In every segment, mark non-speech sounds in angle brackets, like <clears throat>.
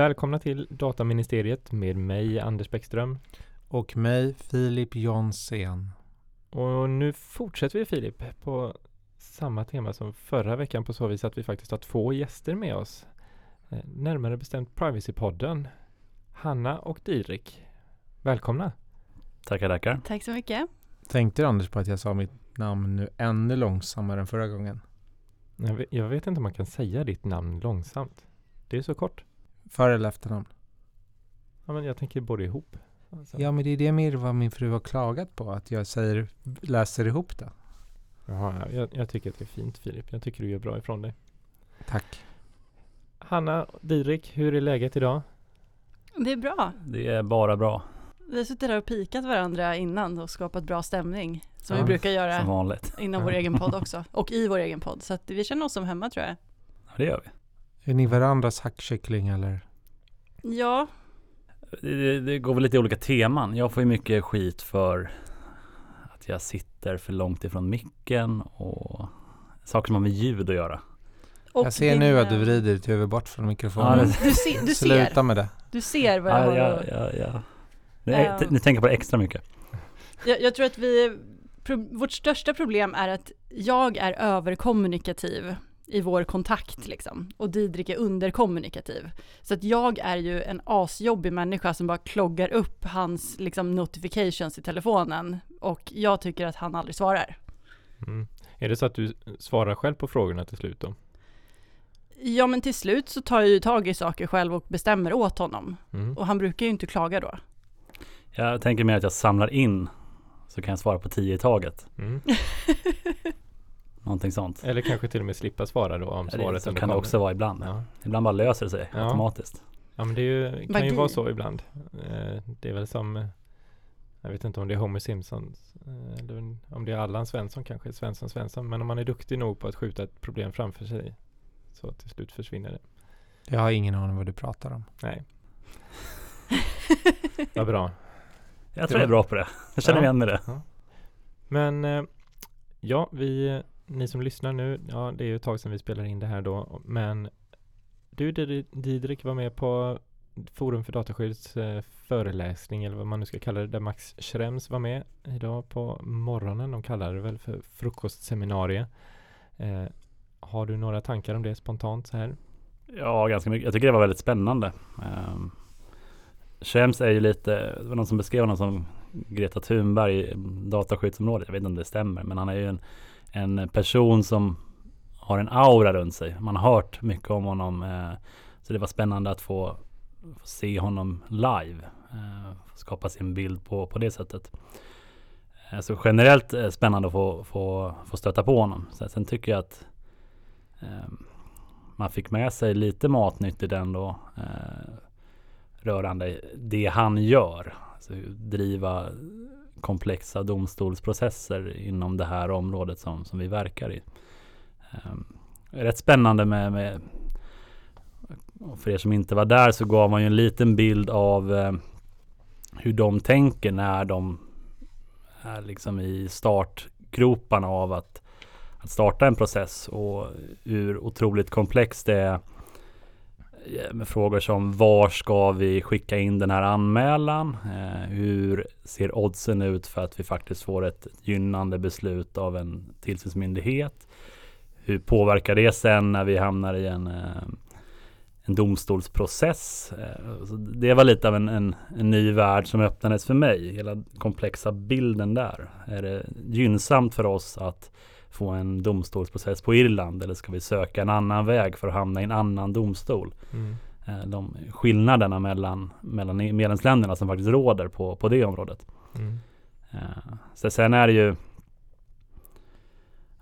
Välkomna till Dataministeriet med mig Anders Bäckström. Och mig Filip Jonsén. Och nu fortsätter vi Filip på samma tema som förra veckan på så vis att vi faktiskt har två gäster med oss. Eh, närmare bestämt Privacypodden. Hanna och Didrik. Välkomna! Tackar, tackar. Tack så mycket. Tänkte du Anders på att jag sa mitt namn nu ännu långsammare än förra gången? Jag vet, jag vet inte om man kan säga ditt namn långsamt. Det är så kort. För eller efternamn? Ja, men jag tänker både ihop. Alltså. Ja, men det är det Mirva, min fru, har klagat på. Att jag säger, läser ihop det. Jaha, jag, jag tycker att det är fint Filip. Jag tycker du gör bra ifrån dig. Tack. Hanna, Didrik, hur är läget idag? Det är bra. Det är bara bra, Vi har suttit där och pikat varandra innan och skapat bra stämning. Som Ja, vi brukar som göra vanligt. inom Ja. vår <laughs> egen podd också. Och i vår egen podd. Så att vi känner oss som hemma tror jag. Ja, det gör vi. Är ni varandras hackkyckling eller? Ja, Det, det, går väl lite i olika teman. Jag får ju mycket skit för att jag sitter för långt ifrån micken och saker som har med ljud att göra. och jag ser din, nu att du eh, vrider ditt huvud bort från mikrofonen. Ja, det- Du, ser, du, Sluta ser, med det. du ser vad jag Ja, har ja, att- ja, ja. Ni, Ja. ni tänker på det extra mycket. jag, jag tror att vi, pro, vårt största problem är att jag är överkommunikativ i vår kontakt liksom. Och Didrik är underkommunikativ. Så att jag är ju en asjobbig människa som bara kloggar upp hans liksom notifications i telefonen. Och jag tycker att han aldrig svarar. Mm. Är det så att du svarar själv på frågorna till slut då? Ja men till slut så tar jag ju tag i saker själv och bestämmer åt honom. Mm. Och han brukar ju inte klaga då. Jag tänker mer att jag samlar in så kan jag svara på tio i taget. Mm. <laughs> Någonting sånt. Eller kanske till och med slippa svara då om Ja, svaret det, så kan det också vara ibland. Ja. Ibland bara löser det sig Ja. automatiskt. ja, men det är ju, kan ju vara så ibland. Eh, det är väl som, eh, jag vet inte om det är Homer Simpson, eh, eller om det är Allan Svensson kanske, Svensson Svensson. Men om man är duktig nog på att skjuta ett problem framför sig så till slut försvinner det. Jag har ingen aning vad du pratar om. Nej, <laughs> vad bra. Jag tror jag är bra på det. Jag känner Ja. igen mig det. Men eh, ja, vi, ni som lyssnar nu, ja det är ju ett tag sedan vi spelade in det här då, men du Didrik var med på Forum för dataskydds eh, föreläsning eller vad man nu ska kalla det, där Max Schrems var med idag på morgonen. De kallar det väl för frukostseminarie. Eh, har du några tankar om det spontant så här? Ja, ganska mycket. Jag tycker det var väldigt spännande. Eh, Schrems är ju lite, det var någon som beskrev honom som Greta Thunberg i dataskyddsområdet. Jag vet inte om det stämmer, men han är ju en, en person som har en aura runt sig. Man har hört mycket om honom. eh, så det var spännande att få, få se honom live. eh, skapa sin bild på, på det sättet. Eh, så generellt eh, spännande att få, få, få stöta på honom. Sen, sen tycker jag att ehm, man fick med sig lite matnyttigt ändå eh, rörande det han gör. Alltså driva komplexa domstolsprocesser inom det här området som, som vi verkar i. Eh, rätt spännande med, med och för er som inte var där så gav man ju en liten bild av eh, hur de tänker när de är liksom i startgroparna av att att starta en process och hur otroligt komplext det är Eh, med frågor som var ska vi skicka in den här anmälan? Eh, hur ser oddsen ut för att vi faktiskt får ett gynnande beslut av en tillsynsmyndighet? Hur påverkar det sen när vi hamnar i en, eh, en domstolsprocess? Eh, det var lite av en, en, en ny värld som öppnades för mig. Hela komplexa bilden där. Är det gynnsamt för oss att få en domstolsprocess på Irland eller ska vi söka en annan väg för att hamna i en annan domstol? Mm. Eh, De skillnaderna mellan, mellan medlemsländerna som faktiskt råder på, på det området. Mm. Eh, Så sen är det ju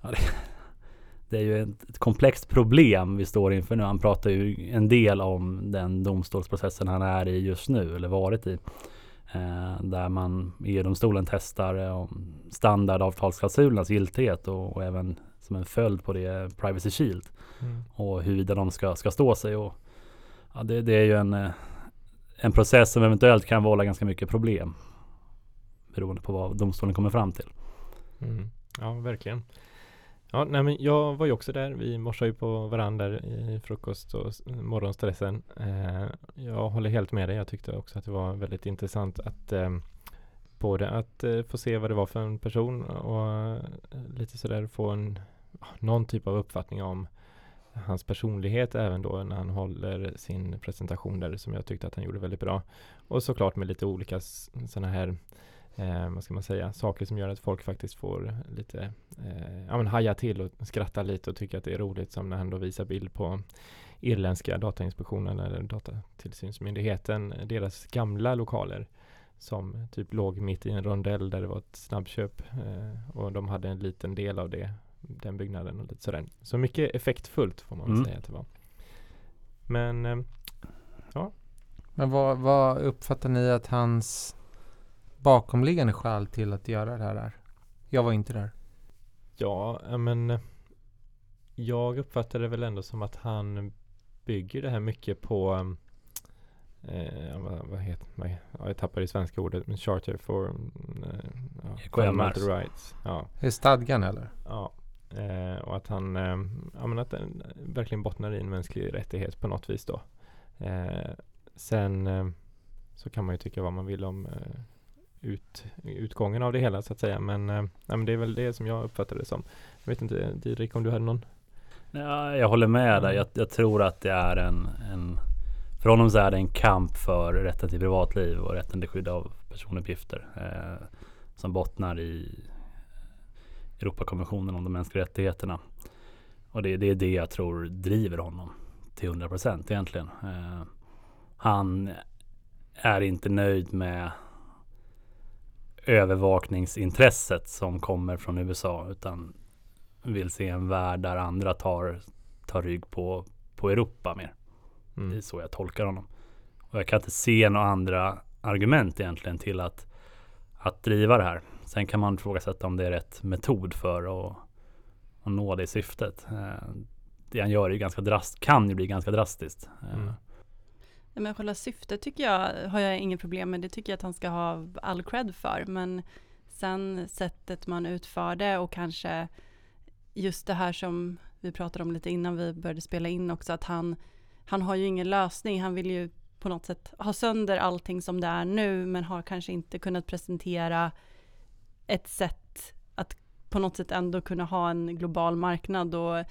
ja, det, <laughs> det är ju ett, ett komplext problem vi står inför nu. Han pratar ju en del om den domstolsprocessen han är i just nu eller varit i. Eh, där man EU-domstolen testar eh, standardavtalsklausulernas giltighet och, och även som en följd på det Privacy Shield Mm. och huruvida de ska, ska stå sig. Och, ja, det, det är ju en, eh, en process som eventuellt kan vålla ganska mycket problem beroende på vad domstolen kommer fram till. Mm. Ja, verkligen. Ja, nej men jag var ju också där. Vi morsade ju på varandra i frukost och morgonstressen. Eh, jag håller helt med dig. Jag tyckte också att det var väldigt intressant att eh, både att eh, få se vad det var för en person och eh, lite sådär få en någon typ av uppfattning om hans personlighet även då när han håller sin presentation där som jag tyckte att han gjorde väldigt bra. Och såklart med lite olika sådana här eh, vad ska man säga, saker som gör att folk faktiskt får lite, eh, ja men haja till och skratta lite och tycka att det är roligt som när han då visar bild på irländska Datainspektionen eller Datatillsynsmyndigheten, deras gamla lokaler som typ låg mitt i en rondell där det var ett snabbköp eh, och de hade en liten del av det, den byggnaden och lite sådär. Så mycket effektfullt får man Mm. säga att det var. Men eh, Men vad, vad uppfattar ni att hans bakomliggande skäl till att göra det här är? Jag var inte där. Ja, men eh, jag uppfattar det väl ändå som att han bygger det här mycket på um, eh, vad, vad heter vad, ja, jag tappar det svenska ordet, men Charter for eh, ja, Rights. Ja, Är det stadgan eller? ja. Eh, och att han eh, ja, men att den verkligen bottnar i en mänsklig rättighet på något vis då. Eh, sen eh, så kan man ju tycka vad man vill om eh, ut, utgången av det hela så att säga. Men, eh, men det är väl det som jag uppfattar det som. Jag vet inte, Didrik om du hade någon? Ja, jag håller med där. Jag, jag tror att det är en, en... För honom så är det en kamp för rätten till privatliv och rätten till skydd av personuppgifter. Eh, som bottnar i Europakonventionen om de mänskliga rättigheterna. Och det, det är det jag tror driver honom till 100 procent egentligen. Eh, han är inte nöjd med övervakningsintresset som kommer från USA utan vill se en värld där andra tar, tar rygg på, på Europa mer. Det är Mm. så jag tolkar honom. Och jag kan inte se några andra argument egentligen till att, att driva det här. Sen kan man ifrågasätta om det är rätt metod för att, att nå det syftet. Eh, Det han gör är ganska drast, kan ju bli ganska drastiskt. Eh, Mm. Men själva syftet tycker jag, har jag inget problem med, det tycker jag att han ska ha all cred för, men sen sättet man utför det och kanske just det här som vi pratade om lite innan vi började spela in också, att han, han har ju ingen lösning, han vill ju på något sätt ha sönder allting som det är nu, men har kanske inte kunnat presentera ett sätt att på något sätt ändå kunna ha en global marknad och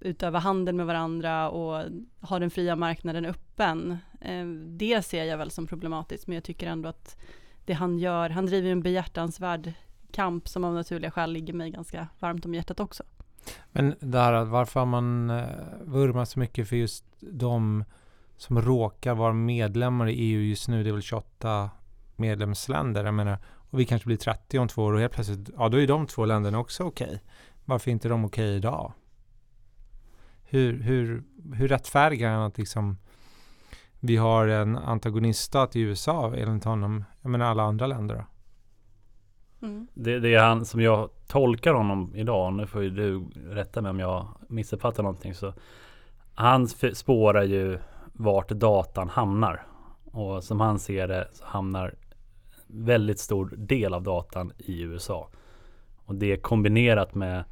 utöva handel med varandra och ha den fria marknaden öppen. Eh, det ser jag väl som problematiskt, men jag tycker ändå att det han gör, han driver en behjärtansvärd kamp som av naturliga skäl ligger mig ganska varmt om hjärtat också. Men det här att varför har man eh, vurmat så mycket för just de som råkar vara medlemmar i EU just nu, det är väl 28 medlemsländer, jag menar, och vi kanske blir 30 om två år och helt plötsligt, ja då är de två länderna också okej. Varför är inte de okej idag? Hur, hur, hur rättfärdigar han att liksom vi har en antagoniststat i USA enligt honom, jag menar alla andra länder då? Mm. Det, det är han som jag tolkar honom idag. Nu får ju du rätta mig om jag missuppfattar någonting. Så han spårar ju vart datan hamnar. Och som han ser det så hamnar väldigt stor del av datan i USA. Och det kombinerat med,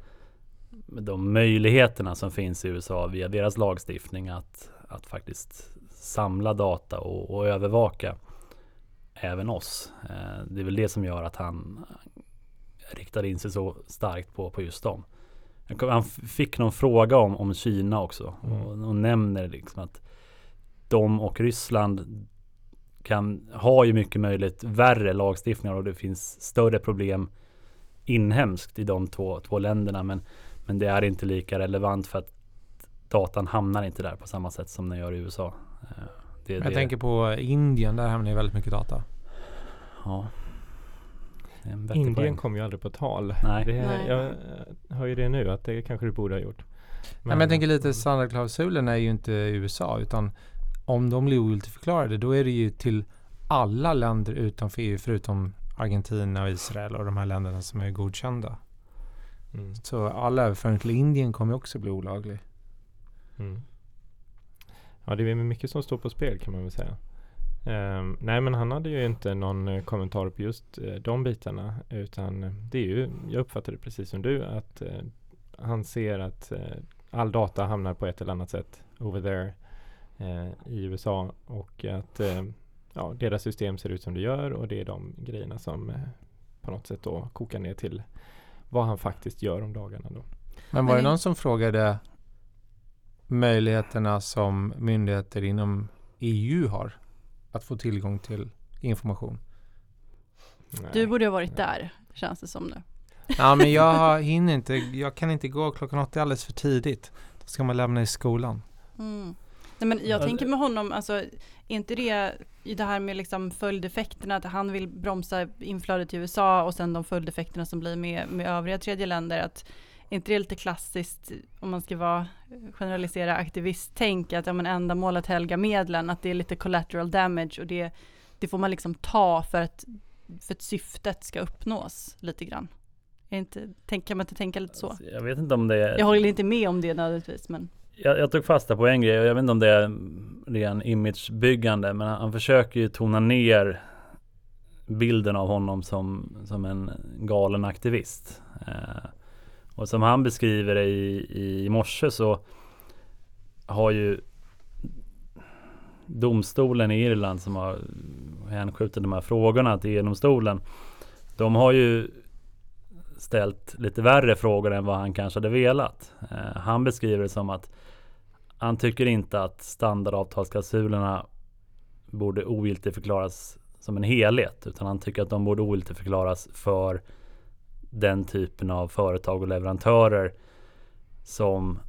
med de möjligheterna som finns i USA via deras lagstiftning att, att faktiskt samla data och, och övervaka även oss. Eh, det är väl det som gör att han riktar in sig så starkt på, på just dem. Han fick någon fråga om, om Kina också Mm. och, och nämner liksom att de och Ryssland kan ha ju mycket möjligt värre lagstiftningar och det finns större problem inhemskt i de två, två länderna men, men det är inte lika relevant för att datan hamnar inte där på samma sätt som den gör i USA. Eh, Det, Jag det, tänker på Indien, där hamnar ju väldigt mycket data. Ja. Indien poäng. kom ju aldrig på tal. Nej. Det, Nej. Jag eh, hör ju det nu att det kanske du borde ha gjort. Men, men jag tänker lite standardklausulen är ju inte USA utan om de blir ogiltigförklarade då är det ju till alla länder utanför EU förutom Argentina och Israel och de här länderna som är godkända. Mm. Så all överföring till Indien kommer ju också bli olaglig. Mm. Ja, det är mycket som står på spel kan man väl säga. Ehm, nej, men han hade ju inte någon eh, kommentar på just eh, de bitarna, utan eh, det är ju, jag uppfattar det precis som du, att eh, han ser att eh, all data hamnar på ett eller annat sätt over there i USA och att ja, deras system ser ut som det gör och det är de grejerna som på något sätt då kokar ner till vad han faktiskt gör om dagarna då. Men var det någon som frågade möjligheterna som myndigheter inom EU har att få tillgång till information? Nej. Du borde ha varit där, känns det som nu. Ja, men jag har- hinner inte. Jag kan inte gå klockan åtta, alldeles för tidigt. Då ska man lämna i skolan. Mm. Nej, men jag Ja, tänker med honom, alltså, är inte det i det här med liksom följdeffekterna, att han vill bromsa inflödet till USA och sen de följdeffekterna som blir med, med övriga tredje länder, att inte det lite klassiskt, om man ska vara generalisera aktivisttänk, att ja, men ändamålet helga medlen, att det är lite collateral damage och det, det får man liksom ta för att, för att syftet ska uppnås lite grann. Är inte, tänk, kan man inte tänka lite så? Alltså, Jag vet inte om det är... Jag håller inte med om det nödvändigtvis, men jag, jag tog fasta på en grej och jag vet inte om det är ren imagebyggande men han, han försöker ju tona ner bilden av honom som, som en galen aktivist. Eh, och som han beskriver det i, i morse så har ju domstolen i Irland som har hänskjutit de här frågorna till EU-domstolen. De har ju ställt lite värre frågor än vad han kanske hade velat. Eh, han beskriver det som att han tycker inte att standardavtalsklausulerna borde ogiltigförklaras som en helhet utan han tycker att de borde ogiltigförklaras för den typen av företag och leverantörer som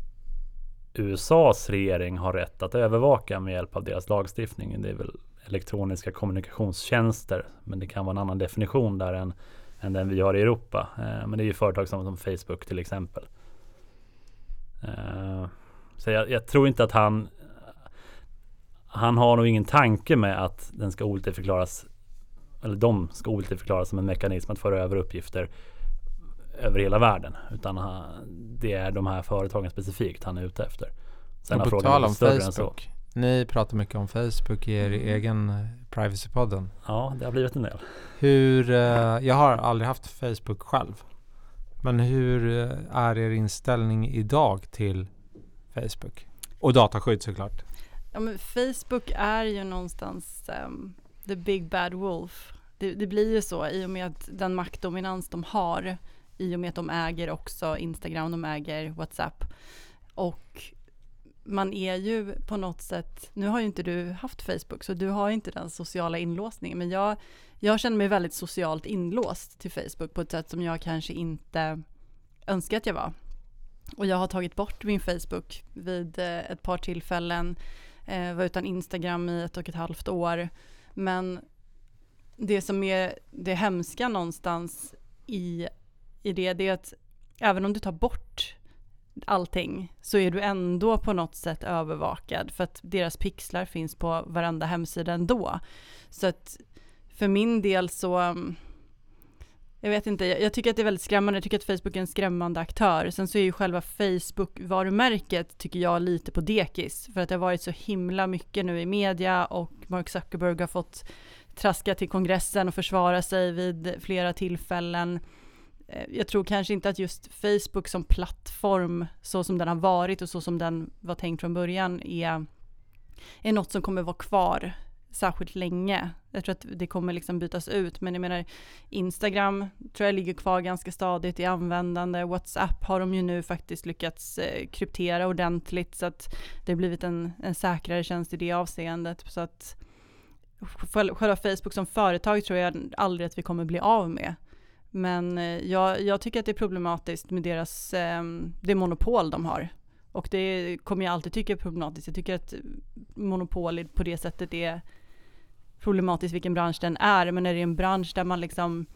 USAs regering har rätt att övervaka med hjälp av deras lagstiftning. Det är väl elektroniska kommunikationstjänster men det kan vara en annan definition där än, än den vi har i Europa. Eh, men det är ju företag som, som Facebook till exempel. Eh, så jag, jag tror inte att han Han har nog ingen tanke med att den ska förklaras Eller de ska förklaras som en mekanism att föra över uppgifter över hela världen Utan han, det är de här företagen specifikt han är ute efter Sen Och har på frågan tal om Facebook. Ni pratar mycket om Facebook i er Mm. egen eh, privacypodden. Ja, det har blivit en del Hur, eh, jag har aldrig haft Facebook själv. Men hur eh, är er inställning idag till Facebook? Och dataskydd såklart. Ja men Facebook är ju någonstans ehm, the big bad wolf. Det, det blir ju så i och med att den maktdominans de har i och med att de äger också Instagram, de äger WhatsApp. Och man är ju på något sätt, nu har ju inte du haft Facebook så du har inte den sociala inlåsningen men jag, jag känner mig väldigt socialt inlåst till Facebook på ett sätt som jag kanske inte önskar att jag var. Och jag har tagit bort min Facebook vid eh, ett par tillfällen eh, var utan Instagram i ett och ett halvt år. Men det som är det hemska någonstans i, i det, det är att även om du tar bort allting så är du ändå på något sätt övervakad för att deras pixlar finns på varenda hemsida ändå. Så att för min del så mm, jag vet inte, jag jag tycker att det är väldigt skrämmande. Jag tycker att Facebook är en skrämmande aktör. Sen så är ju själva Facebook-varumärket, tycker jag, lite på dekis. För att det har varit så himla mycket nu i media och Mark Zuckerberg har fått traska till kongressen och försvara sig vid flera tillfällen. Eh, jag tror kanske inte att just Facebook som plattform, så som den har varit och så som den var tänkt från början, är, är något som kommer vara kvar särskilt länge. Jag tror att det kommer liksom bytas ut, men jag menar Instagram tror jag ligger kvar ganska stadigt i användande. WhatsApp har de ju nu faktiskt lyckats eh, kryptera ordentligt så att det har blivit en, en säkrare tjänst i det avseendet. Så att själva Facebook som företag tror jag aldrig att vi kommer bli av med. Men eh, jag, jag tycker att det är problematiskt med deras, ehm, det monopol de har. Och det kommer jag alltid tycka är problematiskt. Jag tycker att monopol på det sättet är problematiskt vilken bransch den är. Men är det en bransch där man liksom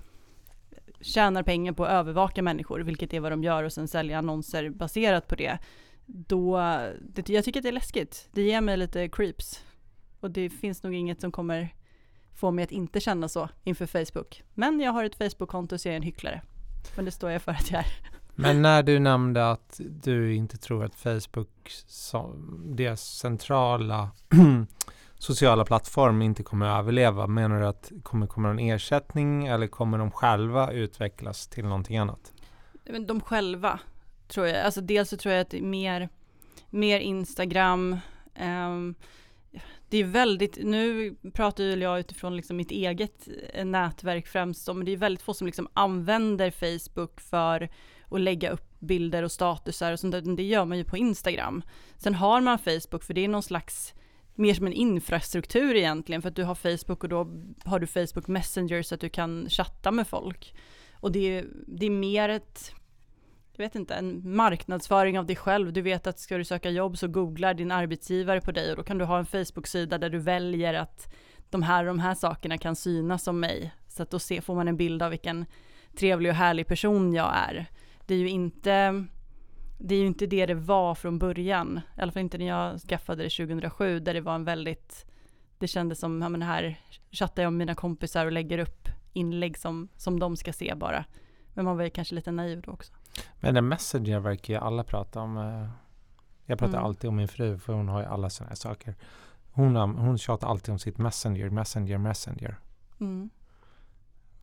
tjänar pengar på att övervaka människor, vilket är vad de gör och sen sälja annonser baserat på det. Då, det, jag tycker att det är läskigt. Det ger mig lite creeps. Och det finns nog inget som kommer få mig att inte känna så inför Facebook. Men jag har ett Facebook-konto så jag är en hycklare. Men det står jag för att jag är. Men när du nämnde att du inte tror att Facebook deras centrala <clears throat> sociala plattform inte kommer att överleva, menar du att kommer komma en ersättning eller kommer de själva utvecklas till någonting annat? De själva tror jag. Alltså dels så tror jag att det är mer, mer Instagram. ehm, det är väldigt, nu pratar ju jag utifrån liksom mitt eget eh, nätverk främst, men det är väldigt få som liksom använder Facebook för att lägga upp bilder och statusar och sånt där. Det gör man ju på Instagram. Sen har man Facebook för det är någon slags mer som en infrastruktur egentligen för att du har Facebook och då har du Facebook Messenger så att du kan chatta med folk. Och det är, det är mer ett, jag vet inte, en marknadsföring av dig själv. Du vet att ska du söka jobb så googlar din arbetsgivare på dig och då kan du ha en Facebook-sida där du väljer att de här och de här sakerna kan synas som mig. Så att då se, får man en bild av vilken trevlig och härlig person jag är. Det är ju inte det är ju inte det det var från början, i alla fall inte när jag skaffade det 2007, där det var en väldigt, det kändes som, ja men här chattar jag med mina kompisar och lägger upp inlägg som, som de ska se bara. Men man var ju kanske lite naiv då också. Men en Messenger verkar ju alla prata om. eh, Jag pratar Mm. alltid om min fru för hon har ju alla sådana här saker. Hon, hon tjatar alltid om sitt Messenger, Messenger, Messenger. Mm.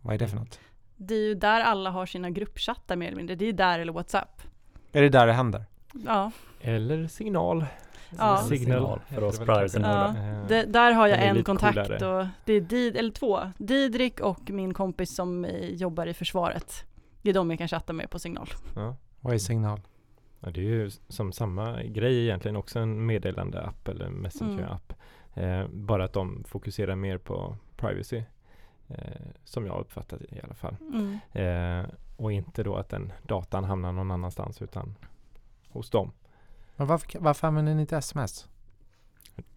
Vad är det för något? Det är ju där alla har sina gruppchattar mer eller mindre, det är där eller WhatsApp. Är det där det händer? Ja, Eller signal. Ja. Signal. För oss privacy. Ja. Det, där har jag en kontakt coolare. och det är Did, eller två, Didrik och min kompis som eh, jobbar i försvaret. Det är de jag kan chatta med på signal. Ja. Vad är signal? Ja, det är ju som samma grej egentligen, också en meddelande-app eller messenger-app. Eh, bara att de fokuserar mer på privacy. Eh, som jag har uppfattat det i alla fall. Mm. Eh, och inte då att den datan hamnar någon annanstans utan hos dem. Men varför, varför använder ni inte sms?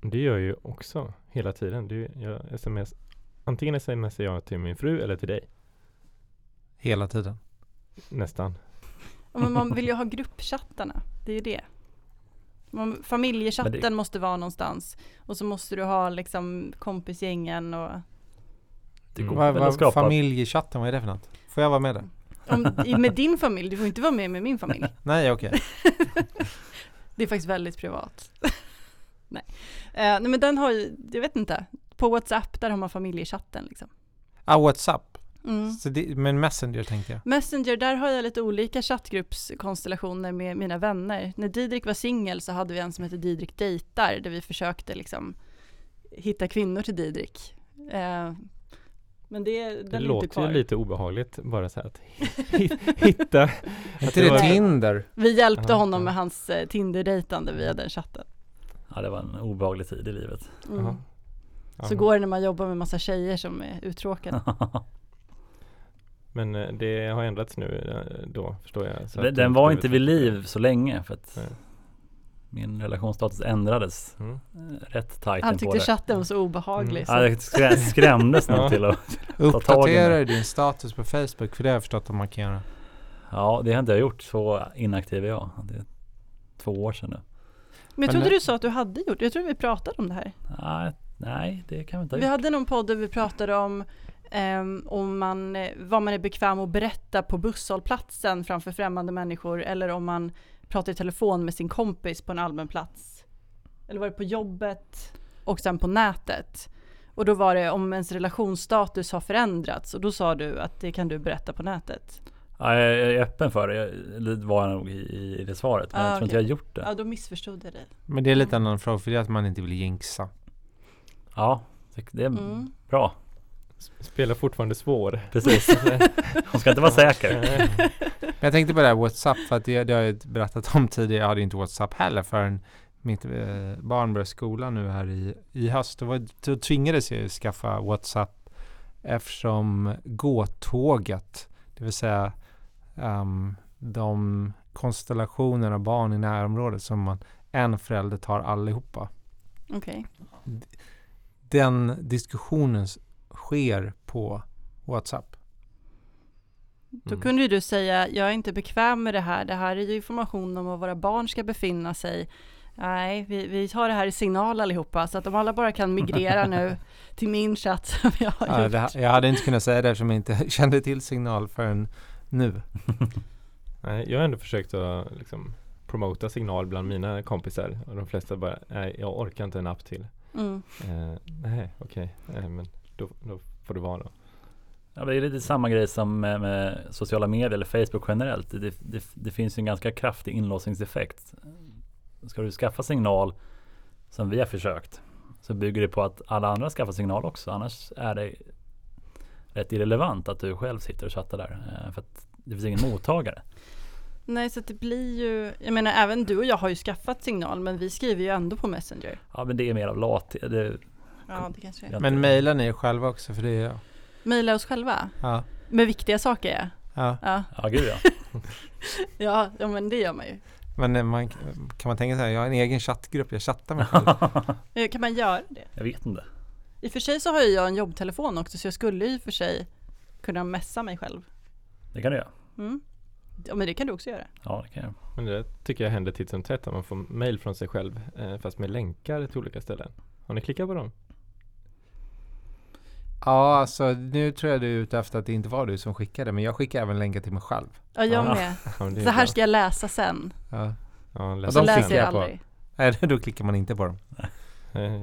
Det gör jag ju också hela tiden. Det jag sms, antingen smsar jag till min fru eller till dig. Hela tiden? Nästan. Ja, Men man <laughs> vill ju ha gruppchattarna, det är ju det. Man, familjechatten det- måste vara någonstans. Och så måste du ha liksom kompisgängen och Det Mm. går Vad, att vad, skapa familjechatten, vad är det för något? Får jag vara med där? om, med din familj, du får inte vara med med min familj. <laughs> Nej, okej. <laughs> Det är faktiskt väldigt privat. nej. Eh, nej men den har ju, jag vet inte, på WhatsApp där har man familjechatten liksom. Ah, WhatsApp. Mm. Så det, men Messenger tänkte jag. Messenger, där har jag lite olika chattgruppskonstellationer med mina vänner. När Didrik var singel så hade vi en som hette Didrik dejtar, där vi försökte liksom hitta kvinnor till Didrik. Eh, men det, den Det är inte låter kvar. ju lite obehagligt bara så här att hitta. <laughs> Inte det var- Tinder? Vi hjälpte honom ja. med hans eh, Tinder-dejtande via den chatten. Ja det var en obehaglig tid i livet. Mm. Så går det när man jobbar med massa tjejer som är uttråkade. <laughs> Men eh, det har ändrats nu eh, då förstår jag. så Den, den var inte vid liv så länge för att Nej. min relationsstatus ändrades Mm. eh, rätt tajt Han tyckte det. chatten var så obehaglig. Mm. Så. Ja, jag skrä- skrämdes nog <laughs> till att tag i Uppdatera det. din status på Facebook, för det har jag förstått att man kan göra. Ja det har inte jag gjort, så inaktiv är jag. Det är två år sedan nu. Men jag trodde Men- du sa att du hade gjort. Jag tror vi pratade om det här. Nej, nej det kan vi inte ha Vi gjort. hade någon podd där vi pratade om ehm, om man, eh, vad man är bekväm att berätta på busshållplatsen framför främmande människor eller om man pratar i telefon med sin kompis på en allmän plats. Eller var det på jobbet och sen på nätet. Och då var det om ens relationsstatus har förändrats och då sa du att det kan du berätta på nätet. Ja, jag är öppen för det. Det var jag nog i, i det svaret. Men Ah, jag tror inte okej. jag har gjort det. Ja, då missförstod jag dig. Men det är lite annan fråga, för det är att man inte vill jinxa. Ja, det- det är Mm. bra. Spelar fortfarande svår. Precis. <laughs> Hon ska inte vara säker. Men jag tänkte på det här WhatsApp, för att det, det har jag ju berättat om tidigare. Jag hade inte WhatsApp heller förrän mitt eh, barn började skolan nu här i, i höst. Då, var, då tvingades jag skaffa WhatsApp eftersom gåtåget, det vill säga ehm, de konstellationer av barn i närområdet som man, en förälder tar allihopa. Okej. Den diskussionen sker på WhatsApp. Då Mm. kunde ju du säga, jag är inte bekväm med det här, det här är ju information om var våra barn ska befinna sig. Nej, vi, vi tar det här i signal allihopa, så att om alla bara kan migrera nu <laughs> till min chatt som jag har Ja, gjort. det, jag hade inte kunnat säga det eftersom jag inte <laughs> kände till signal förrän nu. <laughs> Nej, jag har ändå försökt att liksom promota signal bland mina kompisar och de flesta bara, nej jag orkar inte en app till. Mm. Eh, nej, okej, Eh, men då, då får det vara då. Ja, det är lite samma grej som med, med sociala medier eller Facebook generellt. Det, det, det finns ju en ganska kraftig inlåsningseffekt. Ska du skaffa signal som vi har försökt så bygger det på att alla andra skaffar signal också. Annars är det rätt irrelevant att du själv sitter och chattar där. eh, För att det finns ingen mottagare. Nej, så det blir ju, jag menar även du och jag har ju skaffat signal, men vi skriver ju ändå på Messenger. Ja men det är mer av lathet. Det, Ja, det kanske är. Men mejlar ni er själva också? För det är Maila oss själva ja. med viktiga saker. ja. Ja, ja gud ja. <laughs> ja, ja men det gör man ju. Men eh, man, kan man tänka så här, jag har en egen chattgrupp, jag chattar med själv. <laughs> Kan man göra det? Jag vet inte. I och för sig så har ju jag en jobbtelefon också, så jag skulle ju i och för sig kunna messa mig själv. Det kan du göra. Mm. Ja, men det kan du också göra. Ja det kan jag. Men det tycker jag händer titt som tätt att man får mail från sig själv eh, fast med länkar till olika ställen. Har ni klickat på dem? Ja, alltså nu tror jag du är ute efter att det inte var du som skickade, men jag skickar även länkar till mig själv. Ja, jag Ja. med. <laughs> Ja, det här ska jag läsa sen. Ja. Ja, Och läs Så de sen. läser jag på. aldrig. Nej, <laughs> då klickar man inte på dem.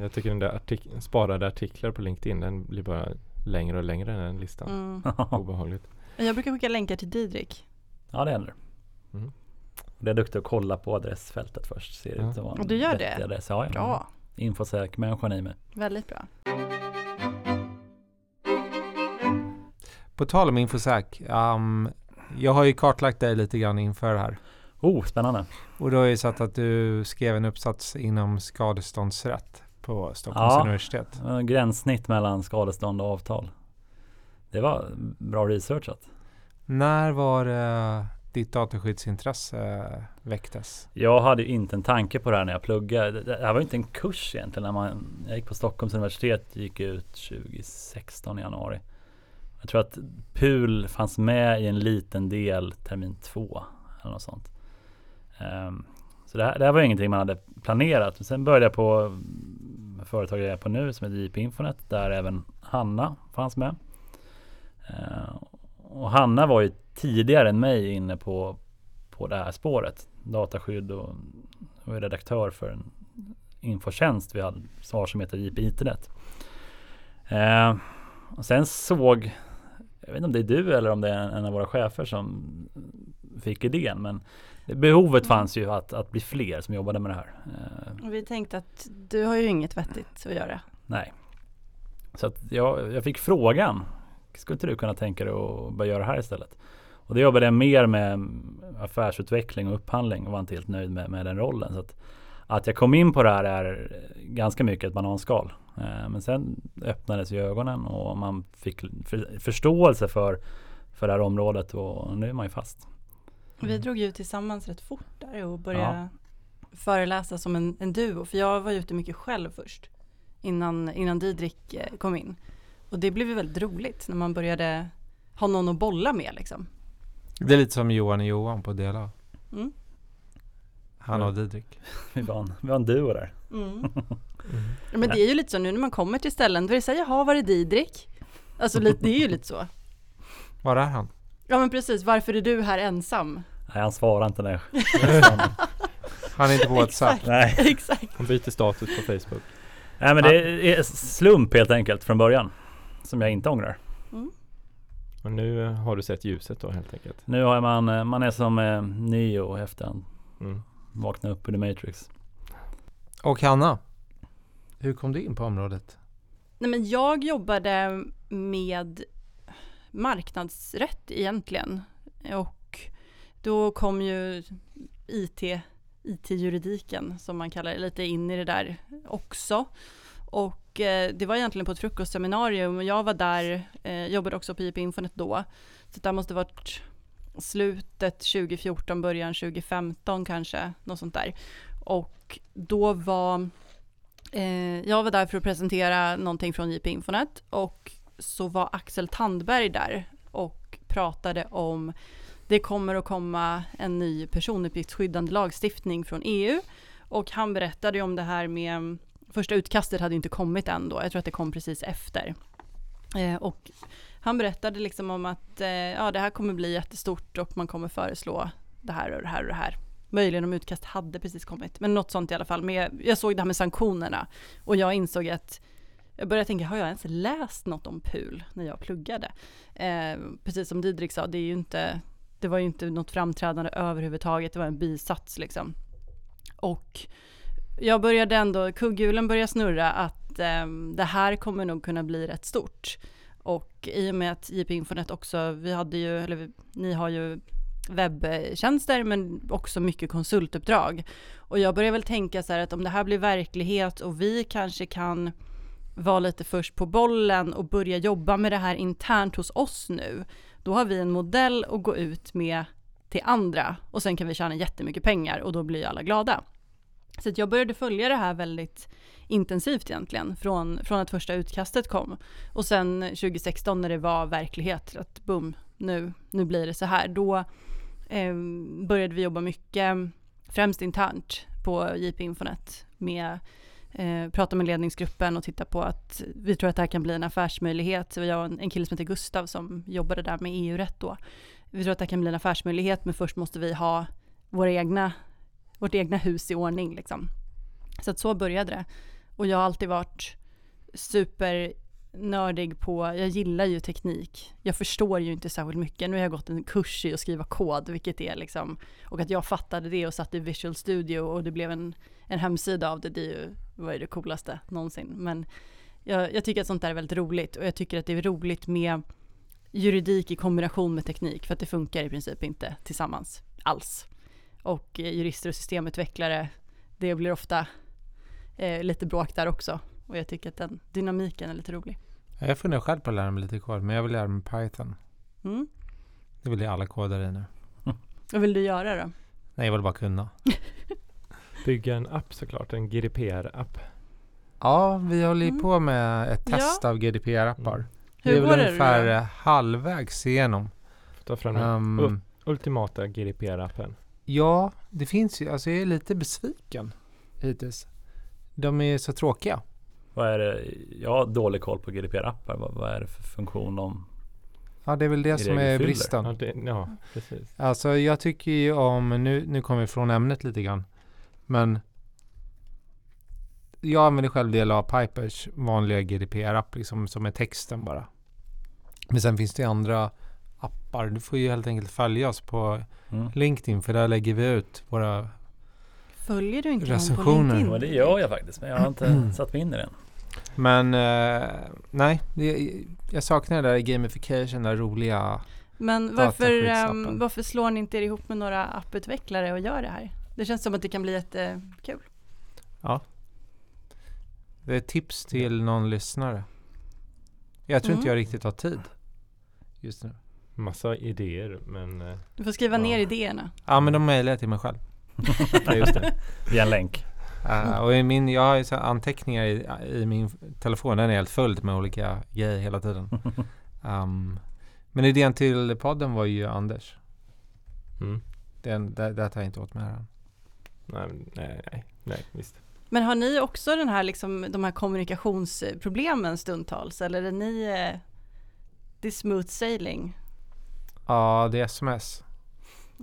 Jag tycker den där artik- sparade artiklar på LinkedIn den blir bara längre och längre den listan. Mm. <laughs> Obehagligt. Men Jag brukar skicka länkar till Didrik. Ja det händer. Mm. Det är duktig att kolla på adressfältet först. Ser Ja. ut att vara en Och du gör det? Adress. Ja, ja. Bra, Infosec-människan i mig. väldigt bra. På tal om Infosec, um, jag har ju kartlagt dig lite grann inför det här. Oh, spännande. Och då har jag ju sett att du skrev en uppsats inom skadeståndsrätt på Stockholms Ja. universitet. Gränssnitt mellan skadestånd och avtal. Det var bra researchat. När var det ditt dataskyddsintresse väcktes? Jag hade inte en tanke på det här när jag pluggade. Det här var inte en kurs egentligen. När man, jag gick på Stockholms universitet, gick ut 2016 i januari. Jag tror att PUL fanns med i en liten del termin två eller något sånt. Um, så det här, det här var ingenting man hade planerat. Men sen började jag på företaget jag är på nu som heter JP Infonet där även Hanna fanns med. Uh, och Hanna var ju tidigare än mig inne på, på det här spåret. Dataskydd och, och är redaktör för en infotjänst vi hade svar som heter JP Internet. Uh, och sen såg, jag vet inte om det är du eller om det är en av våra chefer som fick idén, men behovet fanns ju att, att bli fler som jobbade med det här. Eh, Och vi tänkte att du har ju inget vettigt att göra. nej. Så att jag, jag fick frågan, skulle inte du kunna tänka dig att börja göra det här istället? Och det jobbade jag mer med affärsutveckling och upphandling och var inte helt nöjd med, med den rollen. Så att, att jag kom in på det här är ganska mycket ett bananskal. Eh, men sen öppnades ju ögonen och man fick för, förståelse för, för det här området och nu är man ju fast. Vi drog ju tillsammans rätt fort där och började föreläsa som en, en duo. För jag var ute mycket själv först. Innan, innan Didrik eh, kom in. Och det blev ju väldigt roligt när man började ha någon att bolla med liksom. Det är lite som Johan och Johan på Dela. Mm. Han och Didrik. <laughs> Vi var en, vi var en duo där. <laughs> Mm. Ja, Men det är ju lite så nu när man kommer till ställen, då är det så här, jaha var är Didrik? Alltså <laughs> lite, det är ju lite så. Var är han? Ja men precis, varför är du här ensam? Nej, han svarar inte när Han är inte på WhatsApp. Nej. Exakt. Han byter status på Facebook. Nej men det är slump helt enkelt från början. Som jag inte ångrar. Och nu eh, har du sett ljuset då helt enkelt. Nu har man, eh, man är som eh, Neo efter Mm. Vaknade upp ur The Matrix. Och Hanna, hur kom du in på området? Nej men jag jobbade med marknadsrätt egentligen. Och då kom ju IT, IT-juridiken som man kallar det, lite in i det där också. Och eh, det var egentligen på ett frukostseminarium och jag var där, eh, jobbade också på IP Infonet då. Så det måste varit slutet 2014, början 2015 kanske, något sånt där. Och då var Eh, jag var där för att presentera någonting från JP Infonet och så var Axel Tandberg där och pratade om det kommer att komma en ny personuppgiftsskyddande lagstiftning från EU och han berättade ju om det här med första utkastet hade inte kommit än då, jag tror att det kom precis efter. Eh, och han berättade liksom om att eh, ja, det här kommer bli jättestort och man kommer föreslå det här och det här och det här. Möjligen om utkast hade precis kommit, men något sånt i alla fall. Men jag, jag såg det här med sanktionerna och jag insåg att jag började tänka, har jag ens läst något om PUL när jag pluggade? Eh, precis som Didrik sa, det är ju inte, det var ju inte något framträdande överhuvudtaget, det var en bisats liksom. Och jag började ändå, kugghjulen började snurra att eh, det här kommer nog kunna bli rätt stort. Och i och med att JP Infonet också, vi hade ju, eller ni har ju webbtjänster men också mycket konsultuppdrag. Och jag börjar väl tänka så här att om det här blir verklighet och vi kanske kan vara lite först på bollen och börja jobba med det här internt hos oss nu, då har vi en modell att gå ut med till andra och sen kan vi tjäna jättemycket pengar och då blir alla glada. Så jag började följa det här väldigt intensivt egentligen från, från att första utkastet kom. Och sen 2016 när det var verklighet, att boom, nu, nu blir det så här. Då eh, började vi jobba mycket, främst internt på JP Infonet med eh, prata med ledningsgruppen och titta på att vi tror att det här kan bli en affärsmöjlighet. Vi har en, en kille som heter Gustav som jobbade där med EU-rätt då. Vi tror att det här kan bli en affärsmöjlighet men först måste vi ha våra egna, vårt egna hus i ordning liksom. Så att så började det. Och jag har alltid varit supernördig på, jag gillar ju teknik. Jag förstår ju inte särskilt mycket. Nu har jag gått en kurs i att skriva kod, vilket är liksom, och att jag fattade det och satt i Visual Studio och det blev en, en hemsida av det, det är ju, var ju det coolaste någonsin. Men jag, jag tycker att sånt där är väldigt roligt och jag tycker att det är roligt med juridik i kombination med teknik, för att det funkar i princip inte tillsammans alls. Och eh, jurister och systemutvecklare, det blir ofta eh, lite bråk där också. Och jag tycker att den dynamiken är lite rolig. Jag funderar själv på att lära mig lite kod, men jag vill lära mig Python. Mm. Det vill jag alla kodare nu. <laughs> Vad vill du göra då? Nej, jag vill bara kunna. <laughs> Bygga en app såklart, en GDPR-app. Ja, vi håller ju Mm. på med ett test av GDPR-appar. Mm. Vi Hur är går väl det ungefär då? eh, halvvägs igenom. Ta fram den Um, upp. ultimata GDPR-appen. ja, det finns ju, alltså jag är lite besviken hittills. De är så tråkiga. Vad är det? Jag har dålig koll på GDPR-appar. Vad, vad är det för funktion de... Ja, det är väl det som är fyller. bristen. Ja, det, ja, precis. Alltså jag tycker ju om, nu, nu kommer vi från ämnet lite grann. Men jag använder själv del av Pipers vanliga GDPR-app liksom, som är texten bara. Men sen finns det andra appar. Du får ju helt enkelt följa oss på Mm. LinkedIn för där lägger vi ut våra... Följer du inte någon på Recensioner. LinkedIn? Ja, det gör jag faktiskt, men jag har inte <clears throat> satt mig in i den. Men eh, nej, det, jag saknar det där gamification, det där roliga. Men varför, um, varför slår ni inte er ihop med några apputvecklare och gör det här? Det känns som att det kan bli jättekul. Det är ett tips till någon lyssnare. Jag tror inte Mm. jag riktigt har tid just nu. Massa idéer, men eh, Du får skriva Ja. ner idéerna. Ja men de mejlar jag till mig själv. Just det. Via en länk. Uh, och i min, jag har ju anteckningar i, i min telefon, den är helt full med olika grejer hela tiden. Um, <laughs> men idén till podden var ju Anders. Mm. Den, det, det tar jag inte åt mig här. Nej, nej, nej, nej, visst. Men har ni också den här, liksom, de här kommunikationsproblemen stundtals? Eller är ni eh, det är smooth sailing? Ja, det är sms.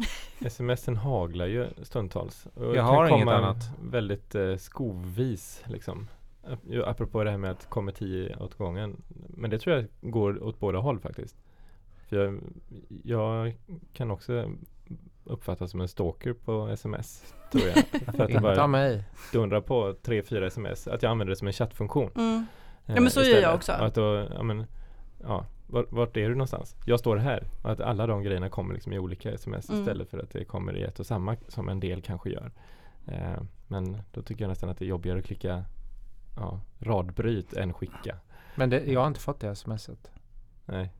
<laughs> Smsen haglar ju stundtals. Och Jag har inget komma annat. Väldigt eh, skovis liksom. Apropå det här med att kommer tio åt gången. Men det tror jag går åt båda håll faktiskt. För jag, jag kan också uppfattas som en stalker på sms. Tror jag. <laughs> För att det bara mig. dundrar på tre, fyra sms. Att jag använder det som en chattfunktion. Mm. eh, Ja, men så gör jag istället. också. Att då, ja, men, ja, vart, vart är du någonstans? Jag står här. Att alla de grejerna kommer liksom i olika sms Mm. istället för att det kommer i ett och samma som en del kanske gör. Eh, men då tycker jag nästan att det är jobbigare att klicka ja, radbryt än skicka. Men det, jag har inte fått det smset. Nej,